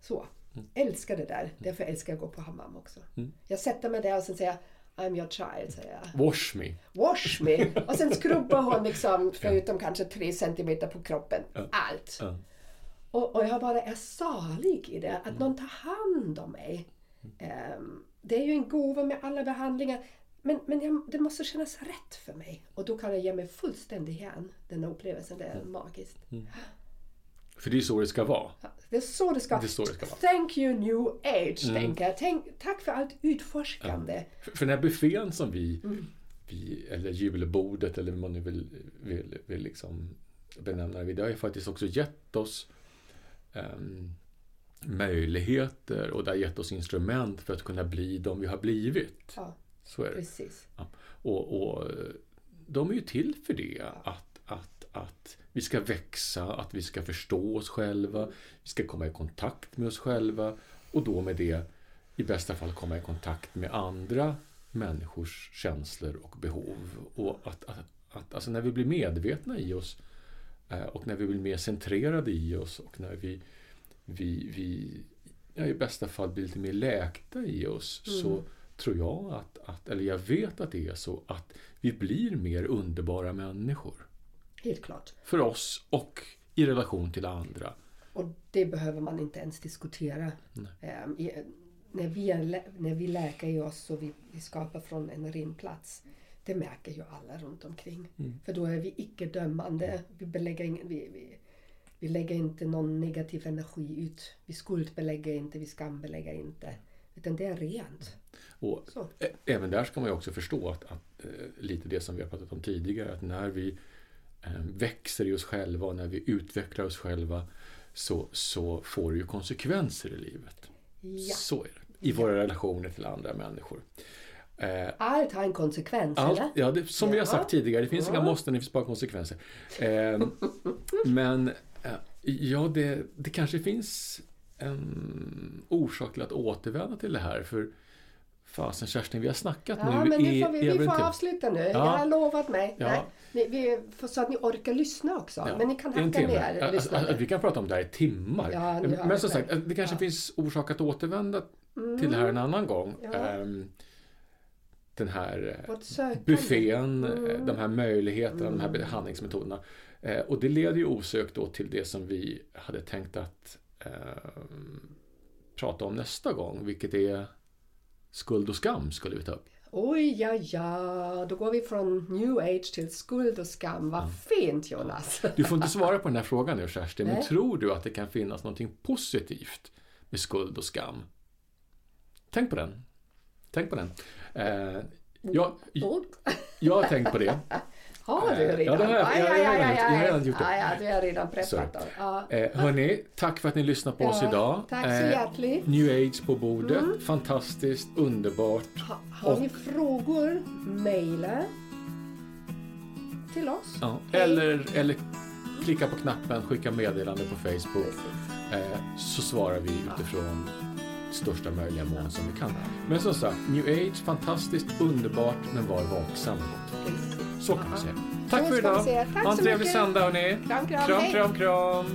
så. Älskar det där. Därför älskar jag att gå på hammam också. Jag sätter mig där och sen säger jag I'm your child, säger jag. Wash me. Wash me! Och sen skrubbar hon liksom, förutom kanske tre centimeter på kroppen, allt. Ja. Och, och jag bara är salig i det, att någon tar hand om mig. Ehm, det är ju en gåva med alla behandlingar. Men, men jag, det måste kännas rätt för mig. Och då kan jag ge mig fullständigt hän den upplevelsen. Det är magiskt. För det är så det ska vara. Det är så det ska, Det så det ska vara. Thank you new age, tänker jag. Tänk, tack för allt utforskande. För, för den här buffén som vi, Mm. vi eller julbordet eller vad man nu vill, vill, vill liksom benämna det det har ju faktiskt också gett oss ehm, möjligheter och det har gett oss instrument för att kunna bli de vi har blivit. Ja, Så är det. precis. Ja. Och, och de är ju till för det. Att, att, att vi ska växa, att vi ska förstå oss själva, vi ska komma i kontakt med oss själva och då med det i bästa fall komma i kontakt med andra människors känslor och behov. Och att, att, att alltså när vi blir medvetna i oss eh, och när vi blir mer centrerade i oss och när vi, vi, vi ja, i bästa fall blir lite mer läkta i oss så tror jag att, att, eller jag vet att det är så, att vi blir mer underbara människor. Helt klart. För oss och i relation till andra. Och det behöver man inte ens diskutera. Ehm, i, när, vi är, när vi läker i oss och vi, vi skapar från en ren plats. Det märker ju alla runt omkring. För då är vi icke-dömande. Vi, belägger ingen, vi, vi, vi lägger inte någon negativ energi ut. Vi skuldbelägger inte, vi skambelägger inte. Utan det är rent. Och Så. även där ska man ju också förstå att, att eh, lite det som vi har pratat om tidigare, att när vi eh, växer i oss själva och när vi utvecklar oss själva så, så får det ju konsekvenser i livet. Ja. Så är det. I våra relationer till andra människor. Eh, Allt har en konsekvens, Allt, eller? ja, det, som vi har Ja. sagt tidigare, det finns Ja. inga måsten, det finns bara konsekvenser. Eh, men ja, det, det kanske finns en orsak till att återvända till det här. För fasen Kerstin, vi har snackat Ja, nu men nu får vi, vi får avsluta nu. Ja. Jag har lovat mig. Ja. Nej, vi, för, så att ni orkar lyssna också. Ja, Men ni kan hacka ner Alltså, alltså, vi kan prata om det här i timmar. Ja, Men som sagt, det kanske finns orsak att återvända till det här en annan gång. Ehm, den här eh, buffén, eh, Mm. de här möjligheterna, de här behandlingsmetoderna. Eh, Och det leder ju osökt då till det som vi hade tänkt att eh, prata om nästa gång, vilket är skuld och skam skulle vi ta upp. Oj, ja, ja. Då går vi från new age till skuld och skam. Vad fint Jonas! Du får inte svara på den här frågan nu Kerstin, men tror du att det kan finnas någonting positivt med skuld och skam? Tänk på den. Tänk på den. Eh, jag, jag har tänkt på det. har du Ja, redan? det har jag. Jag har redan jag har redan gjort det. Ja, ja, du har redan preppat. Ja. Eh, hörni, tack för att ni lyssnade på oss Ja, idag. tack så Eh, hjärtligt. New Age på bordet. Fantastiskt, underbart. Ha, har ni Och- frågor, mejla till oss. Ja, eller, eller klicka på knappen, skicka meddelande på Facebook. Eh, så svarar vi utifrån största möjliga mån som vi kan. Men som sagt, New Age, fantastiskt, underbart, men var vaksam. Så kan man säga. Tack för idag. Ha en trevlig söndag hörni. Kram, kram. Kram, kram, kram.